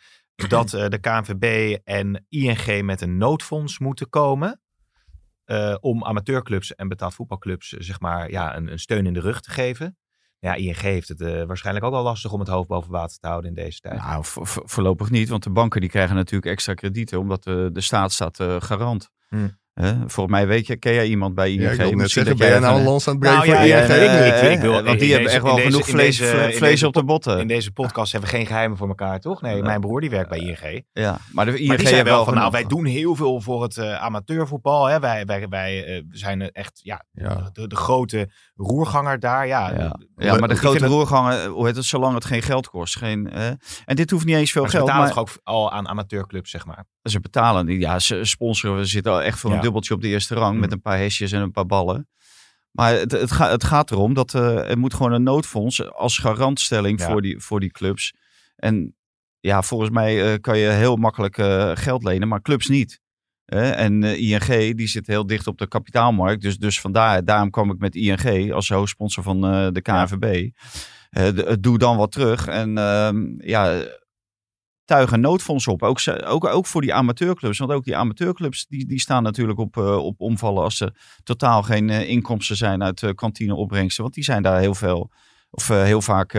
dat de KNVB en ING met een noodfonds moeten komen. Eh, om amateurclubs en betaald voetbalclubs eh, zeg maar, ja, een, een steun in de rug te geven. Ja, ING heeft het eh, waarschijnlijk ook al lastig om het hoofd boven water te houden in deze tijd. Nou, vo- vo- voorlopig niet, want de banken die krijgen natuurlijk extra kredieten, omdat de, de staat staat garant. Hmm. Hè? volgens mij weet je, ken jij iemand bij ING? Ja, ik wil net Misschien zeggen, ben jij nou een lans aan het breken Nou, voor ja, ING? ja, Eh, ik- ik- ik wil- want in die hebben deze- echt wel deze- genoeg vlees, deze- vlees deze op de botten. In deze podcast hebben we geen geheimen voor elkaar, toch? Nee, mijn broer die werkt bij ING. Ja, maar de ING Maar die zei heeft wel van, nou, wij doen heel veel voor het eh, amateurvoetbal. Hè. Wij, wij, wij eh, zijn echt ja, Ja. de, de grote roerganger daar. Ja, Ja, ja maar de ik grote vind het- roergangen, hoe heet het, zolang het geen geld kost. Geen, hè? En dit hoeft niet eens veel Maar ze geld, betalen maar toch ook al aan amateurclubs, zeg maar. Ze betalen. Ja, ze sponsoren, we zitten al echt voor Ja. een dubbeltje op de eerste rang Mm. met een paar hesjes en een paar ballen. Maar het, het, ga- het gaat erom dat eh, er moet gewoon een noodfonds als garantstelling Ja. voor, die, voor die clubs. En ja, volgens mij eh, kan je heel makkelijk eh, geld lenen, maar clubs niet. En ING die zit heel dicht op de kapitaalmarkt. Dus, dus vandaar, daarom kwam ik met ING als hoofdsponsor van de KNVB. De- doe dan wat terug. En ehm, ja, tuig een noodfonds op. Ook, ze- ook, ook voor die amateurclubs. Want ook die amateurclubs die, die staan natuurlijk op, eh, op omvallen als er totaal geen eh, inkomsten zijn uit uh, kantineopbrengsten. Want die zijn daar heel veel of eh, heel vaak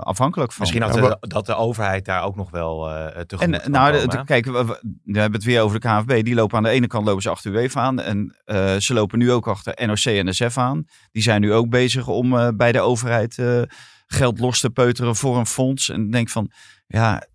afhankelijk van. Misschien dat, Ja, de, dat de overheid daar ook nog wel eh tegemoet En kan nou, komen, kijk, we, we- we hebben het weer over de KNVB. Die lopen aan de ene kant lopen ze achter UEFA aan. En eh, ze lopen nu ook achter NOC en NSF aan. Die zijn nu ook bezig om eh, bij de overheid eh, geld los te peuteren voor een fonds. En ik denk van, ja,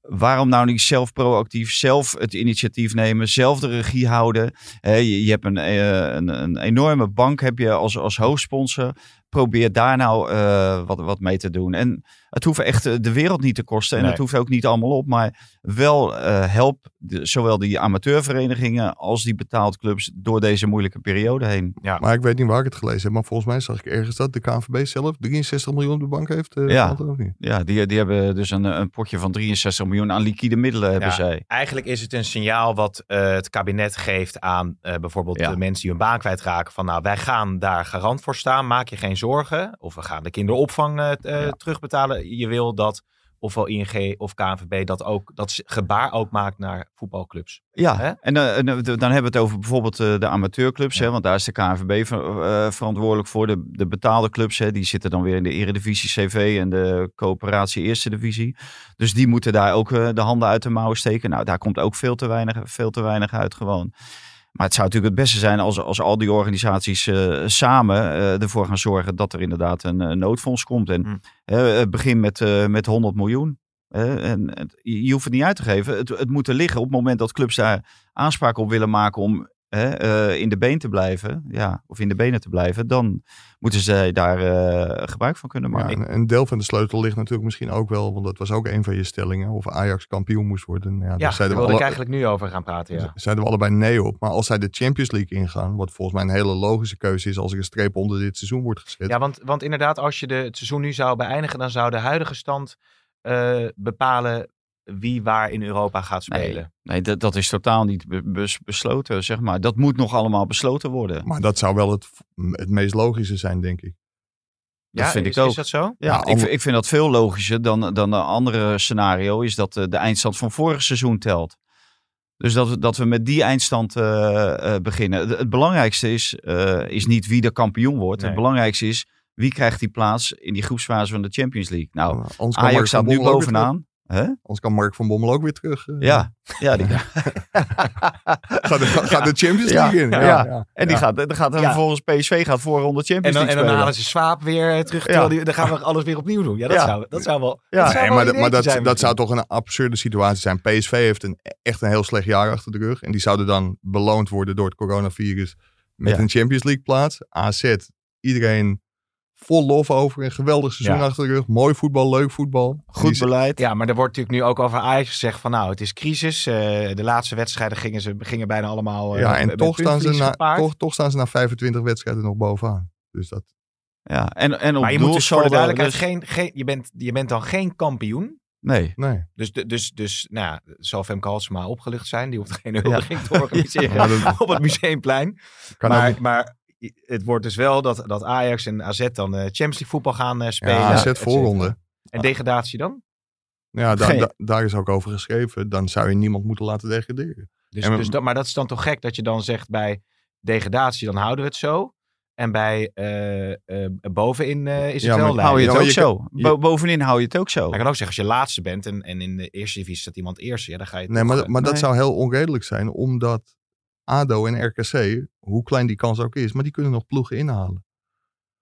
waarom nou niet zelf proactief, zelf het initiatief nemen, zelf de regie houden. Je, je hebt een, eh, een, een enorme bank heb je als, als hoofdsponsor. Probeer daar nou eh, wat, wat mee te doen. En het hoeft echt eh, de wereld niet te kosten. En Nee. het hoeft ook niet allemaal op. Maar wel eh, help de, zowel die amateurverenigingen als die betaald clubs door deze moeilijke periode heen. Ja. Maar ik weet niet waar ik het gelezen heb. Maar volgens mij zag ik ergens dat de KNVB zelf 63 miljoen op de bank heeft. eh, Ja. niet? Ja, die, die hebben dus een, een potje van 63 miljoen aan liquide middelen hebben Ja. zij. Eigenlijk is het een signaal wat eh, het kabinet geeft aan eh, bijvoorbeeld Ja. de mensen die hun baan kwijtraken. Van nou, wij gaan daar garant voor staan. Maak je geen zorgen. Of we gaan de kinderopvang eh, eh, Ja. terugbetalen. Je wil dat ofwel ING of KNVB dat ook dat gebaar ook maakt naar voetbalclubs. Ja, Hè? en eh, dan hebben we het over bijvoorbeeld de amateurclubs. Ja. Hè, want daar is de KNVB ver- verantwoordelijk voor. De, de betaalde clubs, hè, die zitten dan weer in de Eredivisie CV en de coöperatie Eerste Divisie. Dus die moeten daar ook de handen uit de mouwen steken. Nou, daar komt ook veel te weinig, veel te weinig uit gewoon. Maar het zou natuurlijk het beste zijn als, als al die organisaties eh, samen eh, ervoor gaan zorgen dat er inderdaad een, eh, noodfonds komt. En eh, begin met, met 100 miljoen. En je hoeft het niet uit te geven. Het, het moet er liggen op het moment dat clubs daar aanspraak op willen maken om hè, eh, in de been te blijven. Ja, of in de benen te blijven. Dan moeten zij daar eh, gebruik van kunnen Maar maken. een, een deel van de sleutel ligt natuurlijk misschien ook wel. Want dat was ook een van je stellingen. Of Ajax kampioen moest worden. Ja, Ja, daar daar zeiden we, wilde ik eigenlijk nu over gaan praten. Ja. zeiden we allebei nee op. Maar als zij de Champions League ingaan. Wat volgens mij een hele logische keuze is. Als er een streep onder dit seizoen wordt gezet. Ja, want, want inderdaad, als je de, het seizoen nu zou beëindigen, dan zou de huidige stand eh, bepalen wie waar in Europa gaat spelen. Nee, dat, dat is totaal niet be- bes- besloten, zeg maar. Dat moet nog allemaal besloten worden. Maar dat zou wel het, het meest logische zijn, denk ik. Dat ja, vind is, ik ook. Is dat zo? Ja, Ja, ik, ik vind dat veel logischer dan, dan een andere scenario is dat eh, de eindstand van vorig seizoen telt. Dus dat we, dat we met die eindstand eh, eh, beginnen. Het, het belangrijkste is, eh, is niet wie de kampioen wordt. Nee. Het belangrijkste is wie krijgt die plaats in die groepsfase van de Champions League. Nou, kan Ajax staat nu bovenaan. Hè? Anders kan Mark van Bommel ook weer terug. eh. Ja, ja, die, Gaat de, gaat de Champions Ja, League in. ja, Ja, ja. en die gaat, dan gaat er Ja. vervolgens PSV gaat voor ronde En Champions dan, League en dan spelen. halen ze Swaap weer eh, terug. die- dan gaan we alles weer opnieuw doen. Ja, dat, Ja. Zou, dat zou wel. Ja. dat zou Nee, wel maar dat, maar dat, ideetje zijn dat zou toch een absurde situatie zijn. PSV heeft een, echt een heel slecht jaar achter de rug. En die zouden dan beloond worden door het coronavirus met Ja. een Champions League plaats. AZ, iedereen vol lof over. Een geweldig seizoen Ja. achter de rug. Mooi voetbal, leuk voetbal. Goed die- beleid. Ja, maar er wordt natuurlijk nu ook over Ajax gezegd van nou, het is crisis. Eh, de laatste wedstrijden gingen, ze, gingen bijna allemaal eh, ja, en toch staan, ze na, toch, toch staan ze na 25 wedstrijden nog bovenaan. Dus dat, Ja, en, en op Maar je moet dus voor de duidelijkheid dus- geen, geen, je, bent, je bent dan geen kampioen. Nee. nee. Dus, dus, dus nou ja, zal Femke Halsema opgelucht zijn. Die hoeft geen huldiging te Ja, organiseren dat op het Museumplein. kan maar, ook. maar het wordt dus wel dat, dat Ajax en AZ dan eh, Champions League voetbal gaan eh, spelen. Ja, AZ voorronde. En degradatie dan? Ja, da- Geen- da- daar is ook over geschreven. Dan zou je niemand moeten laten degraderen. Dus, En dus dat, maar dat is dan toch gek dat je dan zegt bij degradatie, dan houden we het zo. En bij eh, eh, bovenin eh, is het Ja, wel lijden. Hou je het ook je zo. Bo- bovenin hou je het ook zo. Je kan ook zeggen, als je laatste bent en, en in de eerste divisie staat iemand eerste, ja, dan ga je Nee, toch, maar, maar dat zou heel onredelijk zijn, omdat ADO en RKC, hoe klein die kans ook is, maar die kunnen nog ploegen inhalen.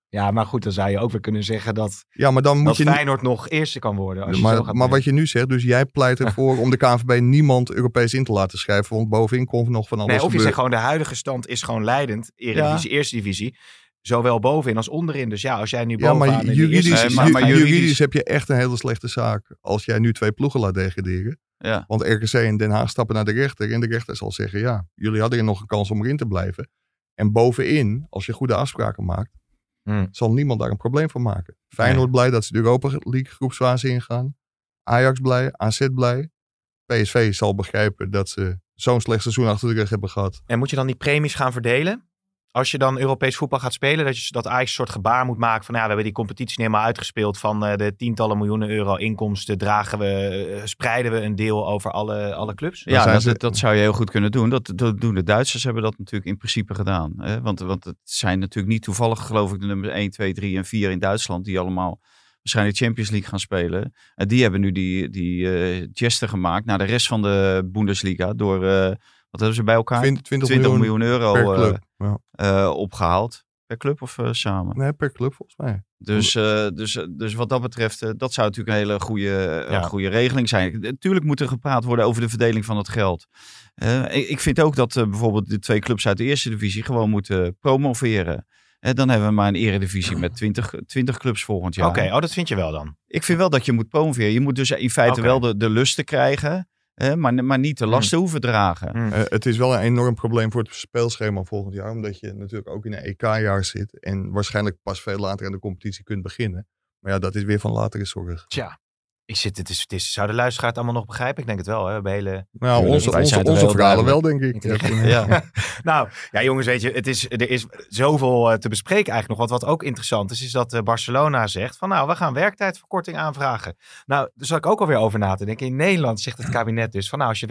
Ja, maar goed, dan zou je ook weer kunnen zeggen dat, Ja, maar dan moet dat je Feyenoord nog eerste kan worden. Als je zo maar, gaat maar wat je nu zegt, dus jij pleit ervoor om de KNVB niemand Europees in te laten schrijven, want bovenin komt nog van alles Nee, of je zegt gewoon de huidige stand is gewoon leidend. Eredivisie, eerste divisie. Zowel bovenin als onderin. Dus ja, als jij nu Ja, bovenaan maar juridisch, eerste maar- ju- maar juridisch, juridisch- heb je echt een hele slechte zaak als jij nu twee ploegen laat degraderen. Ja. Want RKC en Den Haag stappen naar de rechter en de rechter zal zeggen, ja, jullie hadden hier nog een kans om erin te blijven. En bovenin, als je goede afspraken maakt, Hmm. zal niemand daar een probleem van maken. Feyenoord blij dat ze de Europa League groepsfase ingaan. Ajax blij, AZ blij. PSV zal begrijpen dat ze zo'n slecht seizoen achter de rug hebben gehad. En moet je dan die premies gaan verdelen? Als je dan Europees voetbal gaat spelen, dat, je, dat Ajax een soort gebaar moet maken van ja, we hebben die competitie niet helemaal uitgespeeld. Van eh, de tientallen miljoenen euro inkomsten dragen we, eh, spreiden we een deel over alle, alle clubs. Ja, dat, ze- dat zou je heel goed kunnen doen. Dat, dat doen de Duitsers, hebben dat natuurlijk in principe gedaan. Hè? Want, want het zijn natuurlijk niet toevallig, geloof ik, de nummer 1, 2, 3 en 4 in Duitsland, die allemaal waarschijnlijk Champions League gaan spelen. En die hebben nu die, die eh geste gemaakt naar de rest van de Bundesliga door, eh, wat hebben ze bij elkaar? 20, 20, 20 miljoen, miljoen, euro per eh, club. Ja. eh, opgehaald. Per club of eh, samen? Nee, per club volgens mij. Dus, eh, dus, dus wat dat betreft, dat zou natuurlijk een hele goede, Ja. goede regeling zijn. Natuurlijk moet er gepraat worden over de verdeling van het geld. Ik, vind ook dat bijvoorbeeld de twee clubs uit de eerste divisie gewoon moeten promoveren. Eh, dan hebben we maar een eredivisie met 20, 20 clubs volgend jaar. Oké, oh, dat vind je wel dan. Ik vind wel dat je moet promoveren. Je moet dus in feite wel de, de lusten krijgen, eh, maar, maar niet de lasten hoeven dragen. Hmm. Eh, het is wel een enorm probleem voor het speelschema volgend jaar. Omdat je natuurlijk ook in een EK-jaar zit. En waarschijnlijk pas veel later in de competitie kunt beginnen. Maar ja, dat is weer van latere zorg. Tja, ik zit, het is, het is, zou de luisteraar het allemaal nog begrijpen? Ik denk het wel, hè? We hebben hele Nou, onze, onze, onze verhalen wel, denk ik. Ja. nou, ja jongens, weet je, het is, er is zoveel eh, te bespreken eigenlijk nog. Wat, wat ook interessant is, is dat eh, Barcelona zegt van nou, we gaan werktijdverkorting aanvragen. Nou, daar zat ik ook alweer over na te denken. In Nederland zegt het kabinet dus van nou, als je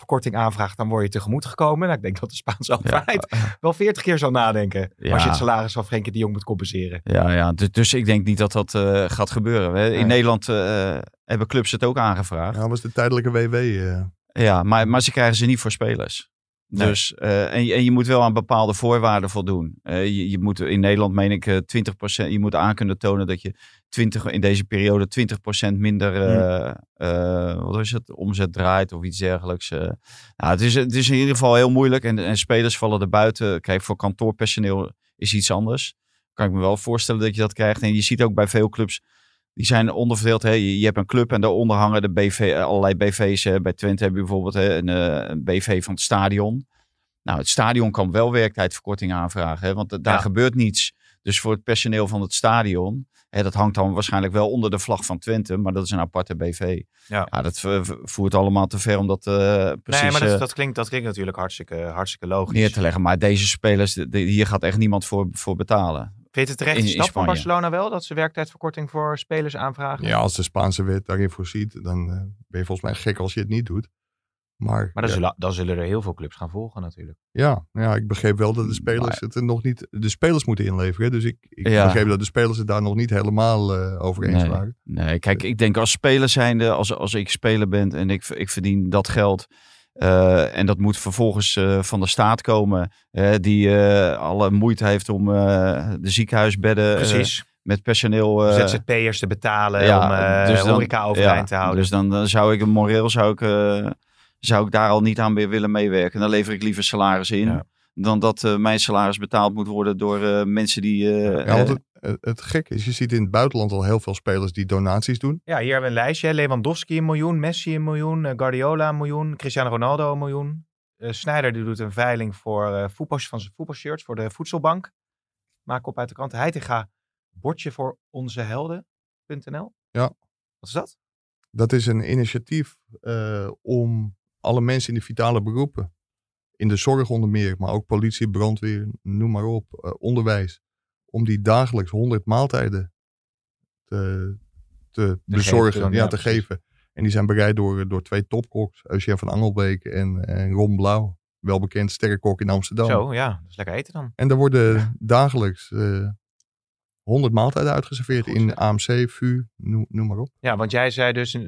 werktijdverkorting aanvraagt, dan word je tegemoet gekomen. Nou, ik denk dat de Spaanse overheid wel veertig keer zal nadenken. Ja. Als je het salaris van Frenkie de Jong moet compenseren. Ja, ja dus, dus ik denk niet dat dat eh, gaat gebeuren. Hè. In Nee. Nederland eh, hebben clubs het ook aangevraagd. Ja, was de tijdelijke WW. eh. Ja, maar, maar ze krijgen ze niet voor spelers. Nee. Dus, eh, en, je- en je moet wel aan bepaalde voorwaarden voldoen. Eh, je, je moet in Nederland, meen ik, eh, 20%. Je moet aan kunnen tonen dat je 20, in deze periode 20% minder eh, eh, wat is het, omzet draait of iets dergelijks. eh. nou, het, is, het is in ieder geval heel moeilijk. En, en spelers vallen er buiten. Kijk, voor kantoorpersoneel is iets anders. Kan ik me wel voorstellen dat je dat krijgt. En je ziet ook bij veel clubs. Die zijn onderverdeeld. Hè. Je, je hebt een club en daaronder hangen de BV, allerlei BV's. Hè. Bij Twente heb je bijvoorbeeld hè, een, eh, een BV van het stadion. Nou, het stadion kan wel werktijdverkorting aanvragen. Hè, want daar Ja. gebeurt niets. Dus voor het personeel van het stadion. Hè, dat hangt dan waarschijnlijk wel onder de vlag van Twente. Maar dat is een aparte BV. Ja. dat v- v- voert allemaal te ver om dat eh, precies nee, maar dat, eh, dat, klinkt, dat klinkt natuurlijk hartstikke, hartstikke logisch. neer te leggen. Maar deze spelers, de- de- hier gaat echt niemand voor, voor betalen. Je het terecht in- stap van. Barcelona wel? Dat ze werktijdverkorting voor spelers aanvragen? Ja, als de Spaanse wet daarin voorziet, dan eh, ben je volgens mij gek als je het niet doet. Maar, Maar dan, ja, zullen, dan zullen er heel veel clubs gaan volgen natuurlijk. ja, ja, ik begreep wel dat de spelers Maar- het er nog niet... De spelers moeten inleveren. Dus ik, ik Ja. begreep dat de spelers het daar nog niet helemaal eh, over eens Nee. waren. Nee, kijk, ik denk als speler zijnde, als, als ik speler ben en ik, ik verdien dat geld. Eh, en dat moet vervolgens eh, van de staat komen, die eh, alle moeite heeft om de ziekenhuisbedden met personeel. ZZP'ers te betalen ja, om dus dan- horeca overeind ja, te houden. Dus dan, dan zou ik moreel zou ik, zou ik daar al niet aan weer willen meewerken. Dan lever ik liever salaris in. Ja. Dan dat eh, mijn salaris betaald moet worden door eh, mensen die. eh, Ja, want eh, het, het, het gekke is, je ziet in het buitenland al heel veel spelers die donaties doen. Ja, hier hebben we een lijstje. Lewandowski een miljoen, Messi een miljoen, Guardiola een miljoen, Cristiano Ronaldo een miljoen. Sneijder die doet een veiling voor eh voetbal, van zijn voetbalshirts voor de voedselbank. Maak op uit de krant. Heitinga, bordje voor onze helden.nl. Ja. Wat is dat? Dat is een initiatief eh, om alle mensen in de vitale beroepen, in de zorg onder meer, maar ook politie, brandweer, noem maar op, eh, onderwijs, om die dagelijks 100 maaltijden te, te bezorgen, geven ja, ja, te precies. geven. En die zijn bereid door, door twee topkoks, Eugène van Angelbeek en, en Ron Blauw, welbekend sterrenkok in Amsterdam. Zo, ja. Dat is lekker eten dan. En er worden dagelijks eh 100 maaltijden uitgeserveerd Goed, in. AMC, VU, noem, noem maar op. Ja, want jij zei dus,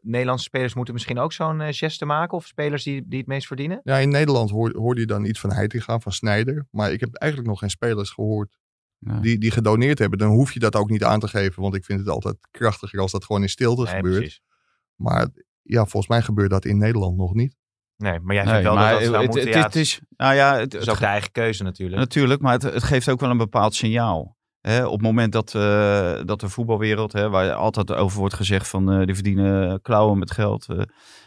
Nederlandse spelers moeten misschien ook zo'n geste maken. Of spelers die, die het meest verdienen. Ja, in Nederland hoor, hoorde je dan iets van Heitinga, van Snijder. Maar ik heb eigenlijk nog geen spelers gehoord Ja. die, die gedoneerd hebben. Dan hoef je dat ook niet aan te geven. Want ik vind het altijd krachtiger als dat gewoon in stilte Nee, gebeurt. precies. Maar ja, volgens mij gebeurt dat in Nederland nog niet. Nee, maar jij nee, vindt wel maar dat dat zou het, moeten. het, ja, het is. Nou ja, het, is het ook de eigen keuze natuurlijk. Natuurlijk, maar het, het geeft ook wel een bepaald signaal. Op het moment dat, eh, dat de voetbalwereld, hè, waar altijd over wordt gezegd van eh, die verdienen klauwen met geld, eh,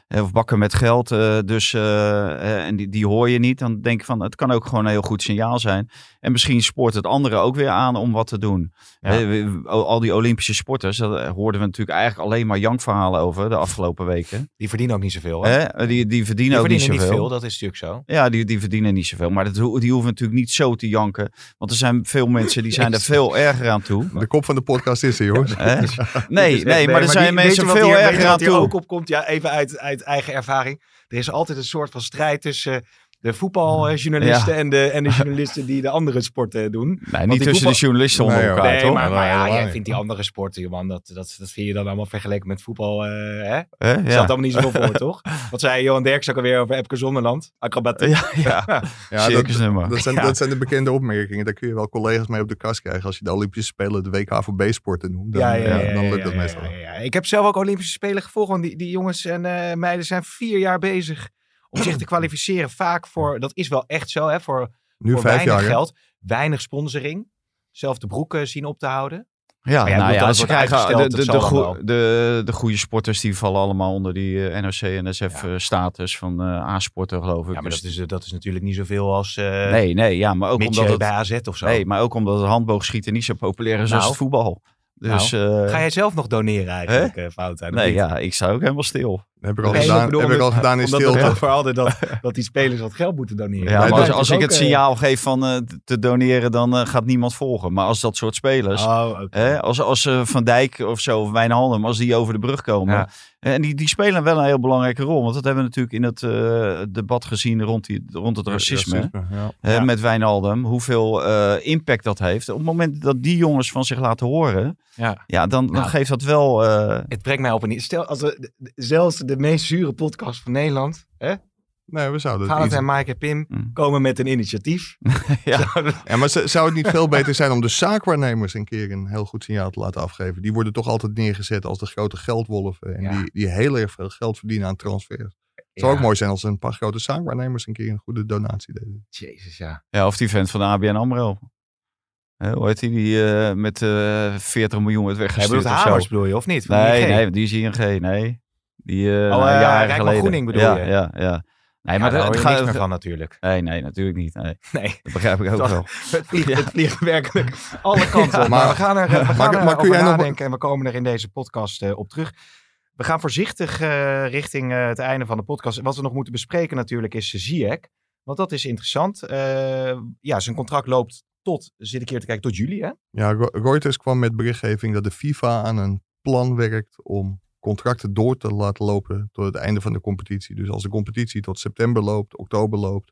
of bakken met geld, eh, dus, eh, eh, en die, die hoor je niet, dan denk ik van het kan ook gewoon een heel goed signaal zijn. En misschien spoort het anderen ook weer aan om wat te doen. Ja. Hè, we- al die Olympische sporters, daar hoorden we natuurlijk eigenlijk alleen maar jankverhalen over de afgelopen weken. Die verdienen ook niet zoveel. Hè? Hè, die, die verdienen Die ook niet zoveel. niet veel, dat is natuurlijk zo. Ja, die, die verdienen niet zoveel. Maar dat, die hoeven natuurlijk niet zo te janken. Want er zijn veel mensen die zijn er veel erger aan toe. De kop van de podcast is er? Dit is Nee, nee, maar er zijn mensen veel hier- erger aan hier toe. ook op komt, ja, even uit, uit eigen ervaring. Er is altijd een soort van strijd tussen de voetbaljournalisten Ja. en, de, en de journalisten die de andere sporten doen. Nee, die niet tussen voetbal- de journalisten onder Nee, elkaar, nee, toch? maar, maar ja, jij vindt die andere sporten, joh, man, dat, dat, dat vind je dan allemaal vergeleken met voetbal. eh hè? Stelt Ja. allemaal niet zoveel voor, toch? Wat zei Johan Derks ook alweer over Epke Zonderland? Acrobatiek. Ja, ja. Ja, dat, dat, zijn, Ja. dat zijn de bekende opmerkingen. Daar kun je wel collega's mee op de kast krijgen. Als je de Olympische Spelen de WK voor B-sporten noemt. Dan, Ja, ja, ja, eh, dan ja, lukt ja, dat ja, meestal. ja, ja, ja. Ik heb zelf ook Olympische Spelen gevolgd. Want die, die jongens en eh, meiden zijn vier jaar bezig om zich te kwalificeren. Vaak voor, dat is wel echt zo, hè, voor, Nu voor vijf weinig jaar. hè? geld. Weinig sponsoring. Zelf de broeken zien op te houden. Ja, Maar ja, nou ze wordt krijgen de, de, de, goe- goede sporters die vallen allemaal onder die eh, NOC-NSF Ja. eh, status van eh A-sporten, geloof ik. Ja, maar Dus- dat is, dat is natuurlijk niet zoveel als uh, nee, nee, ja, maar ook omdat het, bij AZ of zo. nee, maar ook omdat het handboogschieten niet zo populair is als Nou. het voetbal. Dus, eh, Ga jij zelf nog doneren eigenlijk, eh Fout? nee, ja, ik zou ook helemaal stil. Dat heb ik al Nee, gedaan, bedoel, heb ik al gedaan in Omdat stilte. we voor altijd dat, dat die spelers wat geld moeten doneren. Ja, maar als, als ik het eh, signaal geef van eh, te doneren, dan eh, gaat niemand volgen. Maar als dat soort spelers, Oh, hè, als, als eh, Van Dijk of zo, of Wijnaldum, als die over de brug komen. Ja. En die, die spelen wel een heel belangrijke rol. Want dat hebben we natuurlijk in het eh, debat gezien rond, die, rond het racisme. Ja. Met Wijnaldum. Hoeveel eh, impact dat heeft. Op het moment dat die jongens van zich laten horen. Ja. Ja, dan, dan Nou. geeft dat wel... eh, Het brengt mij op een... Stel, als we, zelfs de meest zure podcast van Nederland, hè? Nee, we zouden het Gaan het iets- en Mike en Pim Mm. komen met een initiatief. Ja. Zouden- Ja, maar zou het niet veel beter zijn om de zaakwaarnemers een keer een heel goed signaal te laten afgeven? Die worden toch altijd neergezet als de grote geldwolven. En Ja. die, die heel erg veel geld verdienen aan transfers. Het zou Ja, ook mooi zijn als een paar grote zaakwaarnemers een keer een goede donatie deden. Jezus, ja. Ja, of die vent van de ABN AMRO. Hè, hoe heet die? Die eh, met eh 40 miljoen werd Hij weggestuurd bedoelt of zo. Hamers bedoel je, of niet? Van Nee, ING? nee, die is ING. Nee. Die, eh Oh, nou, eh, jaren Rijkman geleden. Groening bedoel ja, je? Ja, ja. Nee, Ja, maar daar het hoor je gaat... niks meer van natuurlijk. Nee, nee, natuurlijk niet. Nee, Nee, dat begrijp ik ook wel. het vliegt, het vliegt werkelijk alle kanten op. maar- Maar we gaan er, we gaan maar- er maar kun over jij nog- nadenken en we komen er in deze podcast eh, op terug. We gaan voorzichtig eh, richting eh, het einde van de podcast. Wat we nog moeten bespreken natuurlijk is Ziyech. Want dat is interessant. Eh, ja, zijn contract loopt tot, zit ik hier te kijken, tot juli hè? Ja, Reuters kwam met berichtgeving dat de FIFA aan een plan werkt om contracten door te laten lopen tot het einde van de competitie. Dus als de competitie tot september loopt, oktober loopt,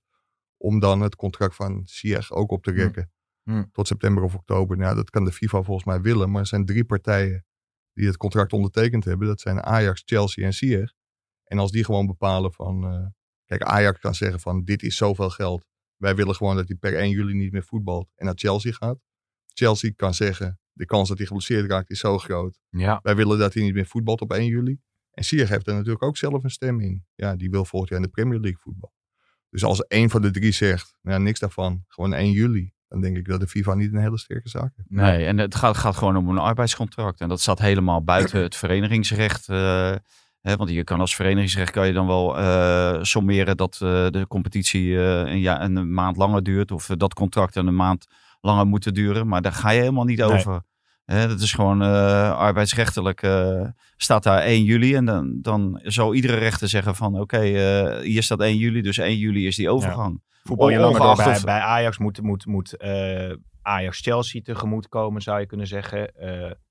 om dan het contract van Ziyech ook op te Hm. rekken. Hm. Tot september of oktober. Nou, dat kan de FIFA volgens mij willen. Maar er zijn drie partijen die het contract ondertekend hebben. Dat zijn Ajax, Chelsea en Ziyech. En als die gewoon bepalen van... eh, kijk, Ajax kan zeggen van dit is zoveel geld. Wij willen gewoon dat hij per 1 juli niet meer voetbalt en naar Chelsea gaat. Chelsea kan zeggen de kans dat hij geblesseerd raakt is zo groot. Ja. Wij willen dat hij niet meer voetbalt op 1 juli. En Ziyech heeft er natuurlijk ook zelf een stem in. Ja, die wil volgend jaar in de Premier League voetbal. Dus als één van de drie zegt, nou, niks daarvan, gewoon 1 juli. Dan denk ik dat de FIFA niet een hele sterke zaak heeft. Nee, en het gaat, gaat gewoon om een arbeidscontract. En dat staat helemaal buiten het verenigingsrecht. eh, want je kan als verenigingsrecht kan je dan wel eh, sommeren dat eh, de competitie eh, een, ja, een maand langer duurt. Of dat contracten een maand langer moeten duren. Maar daar ga je helemaal niet Nee. over. Hè, dat is gewoon arbeidsrechtelijk staat daar 1 juli. En dan, dan zal iedere rechter zeggen van oké, hier staat 1 juli. Dus 1 juli is die overgang. Voetbal je langer door bij, bij Ajax moet, moet, moet eh, Ajax-Chelsea tegemoet komen, zou je kunnen zeggen.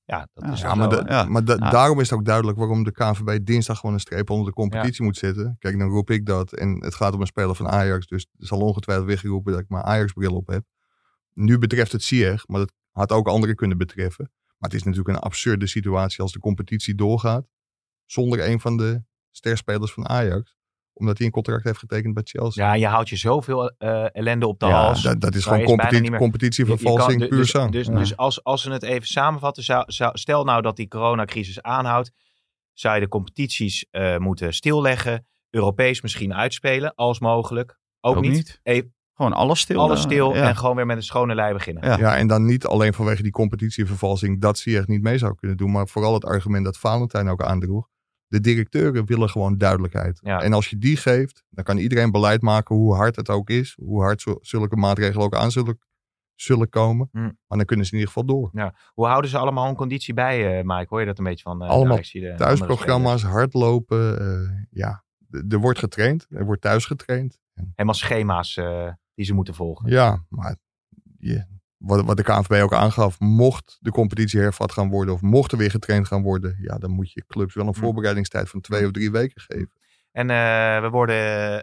Ja, dat Ja, is Ja, maar, zo, ja. maar da- daarom is het ook duidelijk waarom de KNVB dinsdag gewoon een streep onder de competitie moet zetten. Kijk, dan roep ik dat. En het gaat om een speler van Ajax. Dus er zal ongetwijfeld weer geroepen dat ik mijn Ajax-bril op heb. Nu betreft het Ziyech, maar dat had ook anderen kunnen betreffen. Maar het is natuurlijk een absurde situatie als de competitie doorgaat. Zonder een van de sterspelers van Ajax. Omdat hij een contract heeft getekend bij Chelsea. Ja, je houdt je zoveel eh, ellende op de Ja, hals. dat, dat is gewoon competitievervalsing puur dus, zang. Dus, Ja. dus als, als we het even samenvatten, zou, zou- stel nou dat die coronacrisis aanhoudt, zou je de competities eh, moeten stilleggen, Europees misschien uitspelen, als mogelijk. Ook, Ook niet. niet. Even Gewoon alles stil. alles stil ja. en gewoon weer met een schone lei beginnen. Ja. Ja, en dan niet alleen vanwege die competitievervalsing dat Ziyech niet mee zou kunnen doen, maar vooral het argument dat Valentijn ook aandroeg. De directeuren willen gewoon duidelijkheid. Ja. En als je die geeft, dan kan iedereen beleid maken hoe hard het ook is, hoe hard zulke maatregelen ook aan zullen, zullen komen. Hm. Maar dan kunnen ze in ieder geval door. Hoe houden ze allemaal hun conditie bij, eh Mike? Hoor je dat een beetje van? eh, Allemaal de Thuisprogramma's, hardlopen, eh, ja. Er wordt getraind, er wordt thuis getraind. Helemaal schema's die ze moeten volgen. Ja, maar je- wat, wat de KNVB ook aangaf, mocht de competitie hervat gaan worden of mocht er weer getraind gaan worden, ja, dan moet je clubs wel een Hm. voorbereidingstijd van twee of drie weken geven. En eh, we worden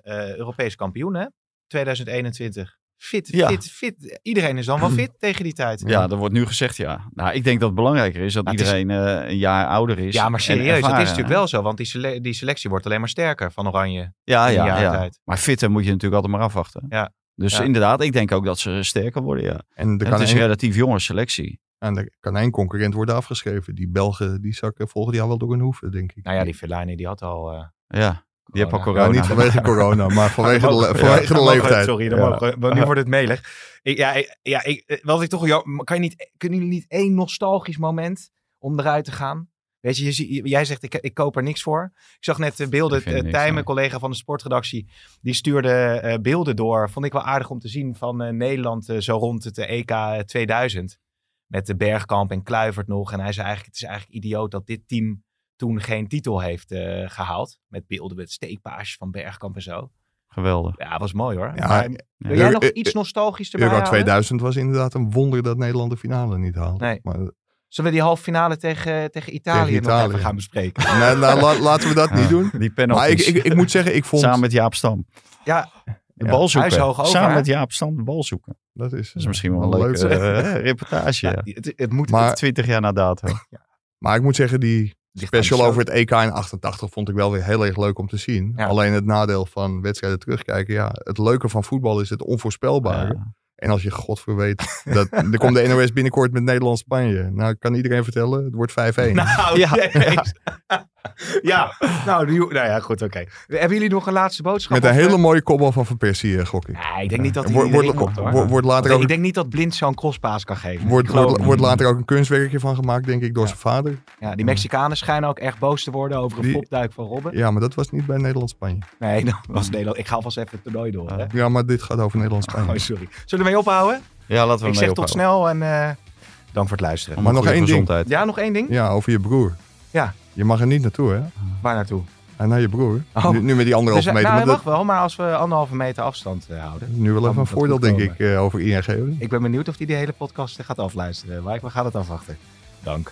eh Europees kampioen, hè? 2021. Fit, Ja. fit, fit. Iedereen is dan wel fit tegen die tijd. Ja, er wordt nu gezegd ja. Nou, ik denk dat het belangrijker is dat Maar het is- iedereen eh, een jaar ouder is. Ja, maar serieus, dat is natuurlijk wel zo. Want die, sele- die selectie wordt alleen maar sterker van Oranje. Ja, in ja, ja. tijd. Maar fitter moet je natuurlijk altijd maar afwachten. Ja. Dus Ja. inderdaad, ik denk ook dat ze sterker worden, ja. En En kan, het is een relatief jonge selectie. en er kan één concurrent worden afgeschreven. Die Belgen, die zakken volgend jaar wel door hun hoeven, denk ik. Nou ja, die Fellaini die had al... eh, Ja, die heeft al corona. Ja, corona. niet vanwege corona, maar vanwege de, vanwege de leeftijd. Sorry, dan Ja. mogen want nu wordt het melig. Ik, ja, ik, ja ik, eh, wat ik toch... Kan je niet, kunnen jullie niet één nostalgisch moment om eruit te gaan? Weet je, jij zegt ik, ik koop er niks voor. Ik zag net de beelden. Eh, Tij, nee. mijn collega van de sportredactie, die stuurde eh, beelden door. Vond ik wel aardig om te zien van eh, Nederland zo rond het EK 2000. Met de Bergkamp en Kluivert nog. En hij zei eigenlijk, het is eigenlijk idioot dat dit team toen geen titel heeft eh, gehaald. Met beelden met steekpaasjes van Bergkamp en zo. Geweldig. Ja, was mooi hoor. Ja, maar, wil jij nog iets nostalgisch erbij Euro houden? 2000 was inderdaad een wonder dat Nederland de finale niet haalde. Nee. Maar, Zullen we die halve finale tegen, tegen Italië, Tegen nog Italië. even gaan bespreken? nou, nou, la- laten we dat niet doen. Die Maar ik, ik, ik moet zeggen, ik vond... Samen met Jaap Stam. Ja, De bal zoeken. hij is hoog over, Samen hè? met Jaap Stam de bal zoeken. Dat is, Dat is misschien wel een leuke leuk. eh, reportage. ja, het, het moet... Maar- 20 jaar na datum. Maar ik moet zeggen, die special over het EK in 88 vond ik wel weer heel erg leuk om te zien. Ja. Alleen het nadeel van wedstrijden terugkijken, ja, het leuke van voetbal is het onvoorspelbare. Ja. En als je godver weet, dat, er komt de NOS binnenkort met Nederland-Spanje. Nou, ik kan iedereen vertellen, het wordt 5-1. Nou, Ja. ja. ja, nou, die- nou ja, goed, oké. Hebben jullie nog een laatste boodschap? met een Of, hele eh? mooie kopbal van Van Persie, eh, gok ik. Nee, ik denk niet dat hij Wordt- iedereen wordt- later ook- Ik denk niet dat Blind zo'n crosspaas kan geven. Wordt, later ook een kunstwerkje van gemaakt, denk ik, door Ja. zijn vader. Ja, die Mexicanen schijnen ook echt boos te worden over een Die- flopduik van Robben. Ja, maar dat was niet bij Nederland-Spanje. Nee, dat was Nederland. Ik ga alvast even het toernooi door. Hè? Ja, maar dit gaat over Nederland-Spanje. Oh, sorry. Zullen we ermee ophouden? Ja, laten we Ik zeg tot snel en eh, dank voor het luisteren. Maar nog één ding. gezondheid. Ja, nog één ding. Ja, over je broer. Ja. Je mag er niet naartoe, hè? Waar naartoe? En naar je broer. Oh. Nu, nu met die anderhalve Dus, meter. nou, maar mag wel, maar als we anderhalve meter afstand eh, houden. dat, nu wel even een dat voordeel, denk ik, eh, over ING. Ik ben benieuwd of hij die hele podcast gaat afluisteren. Maar we gaan het afwachten. Dank.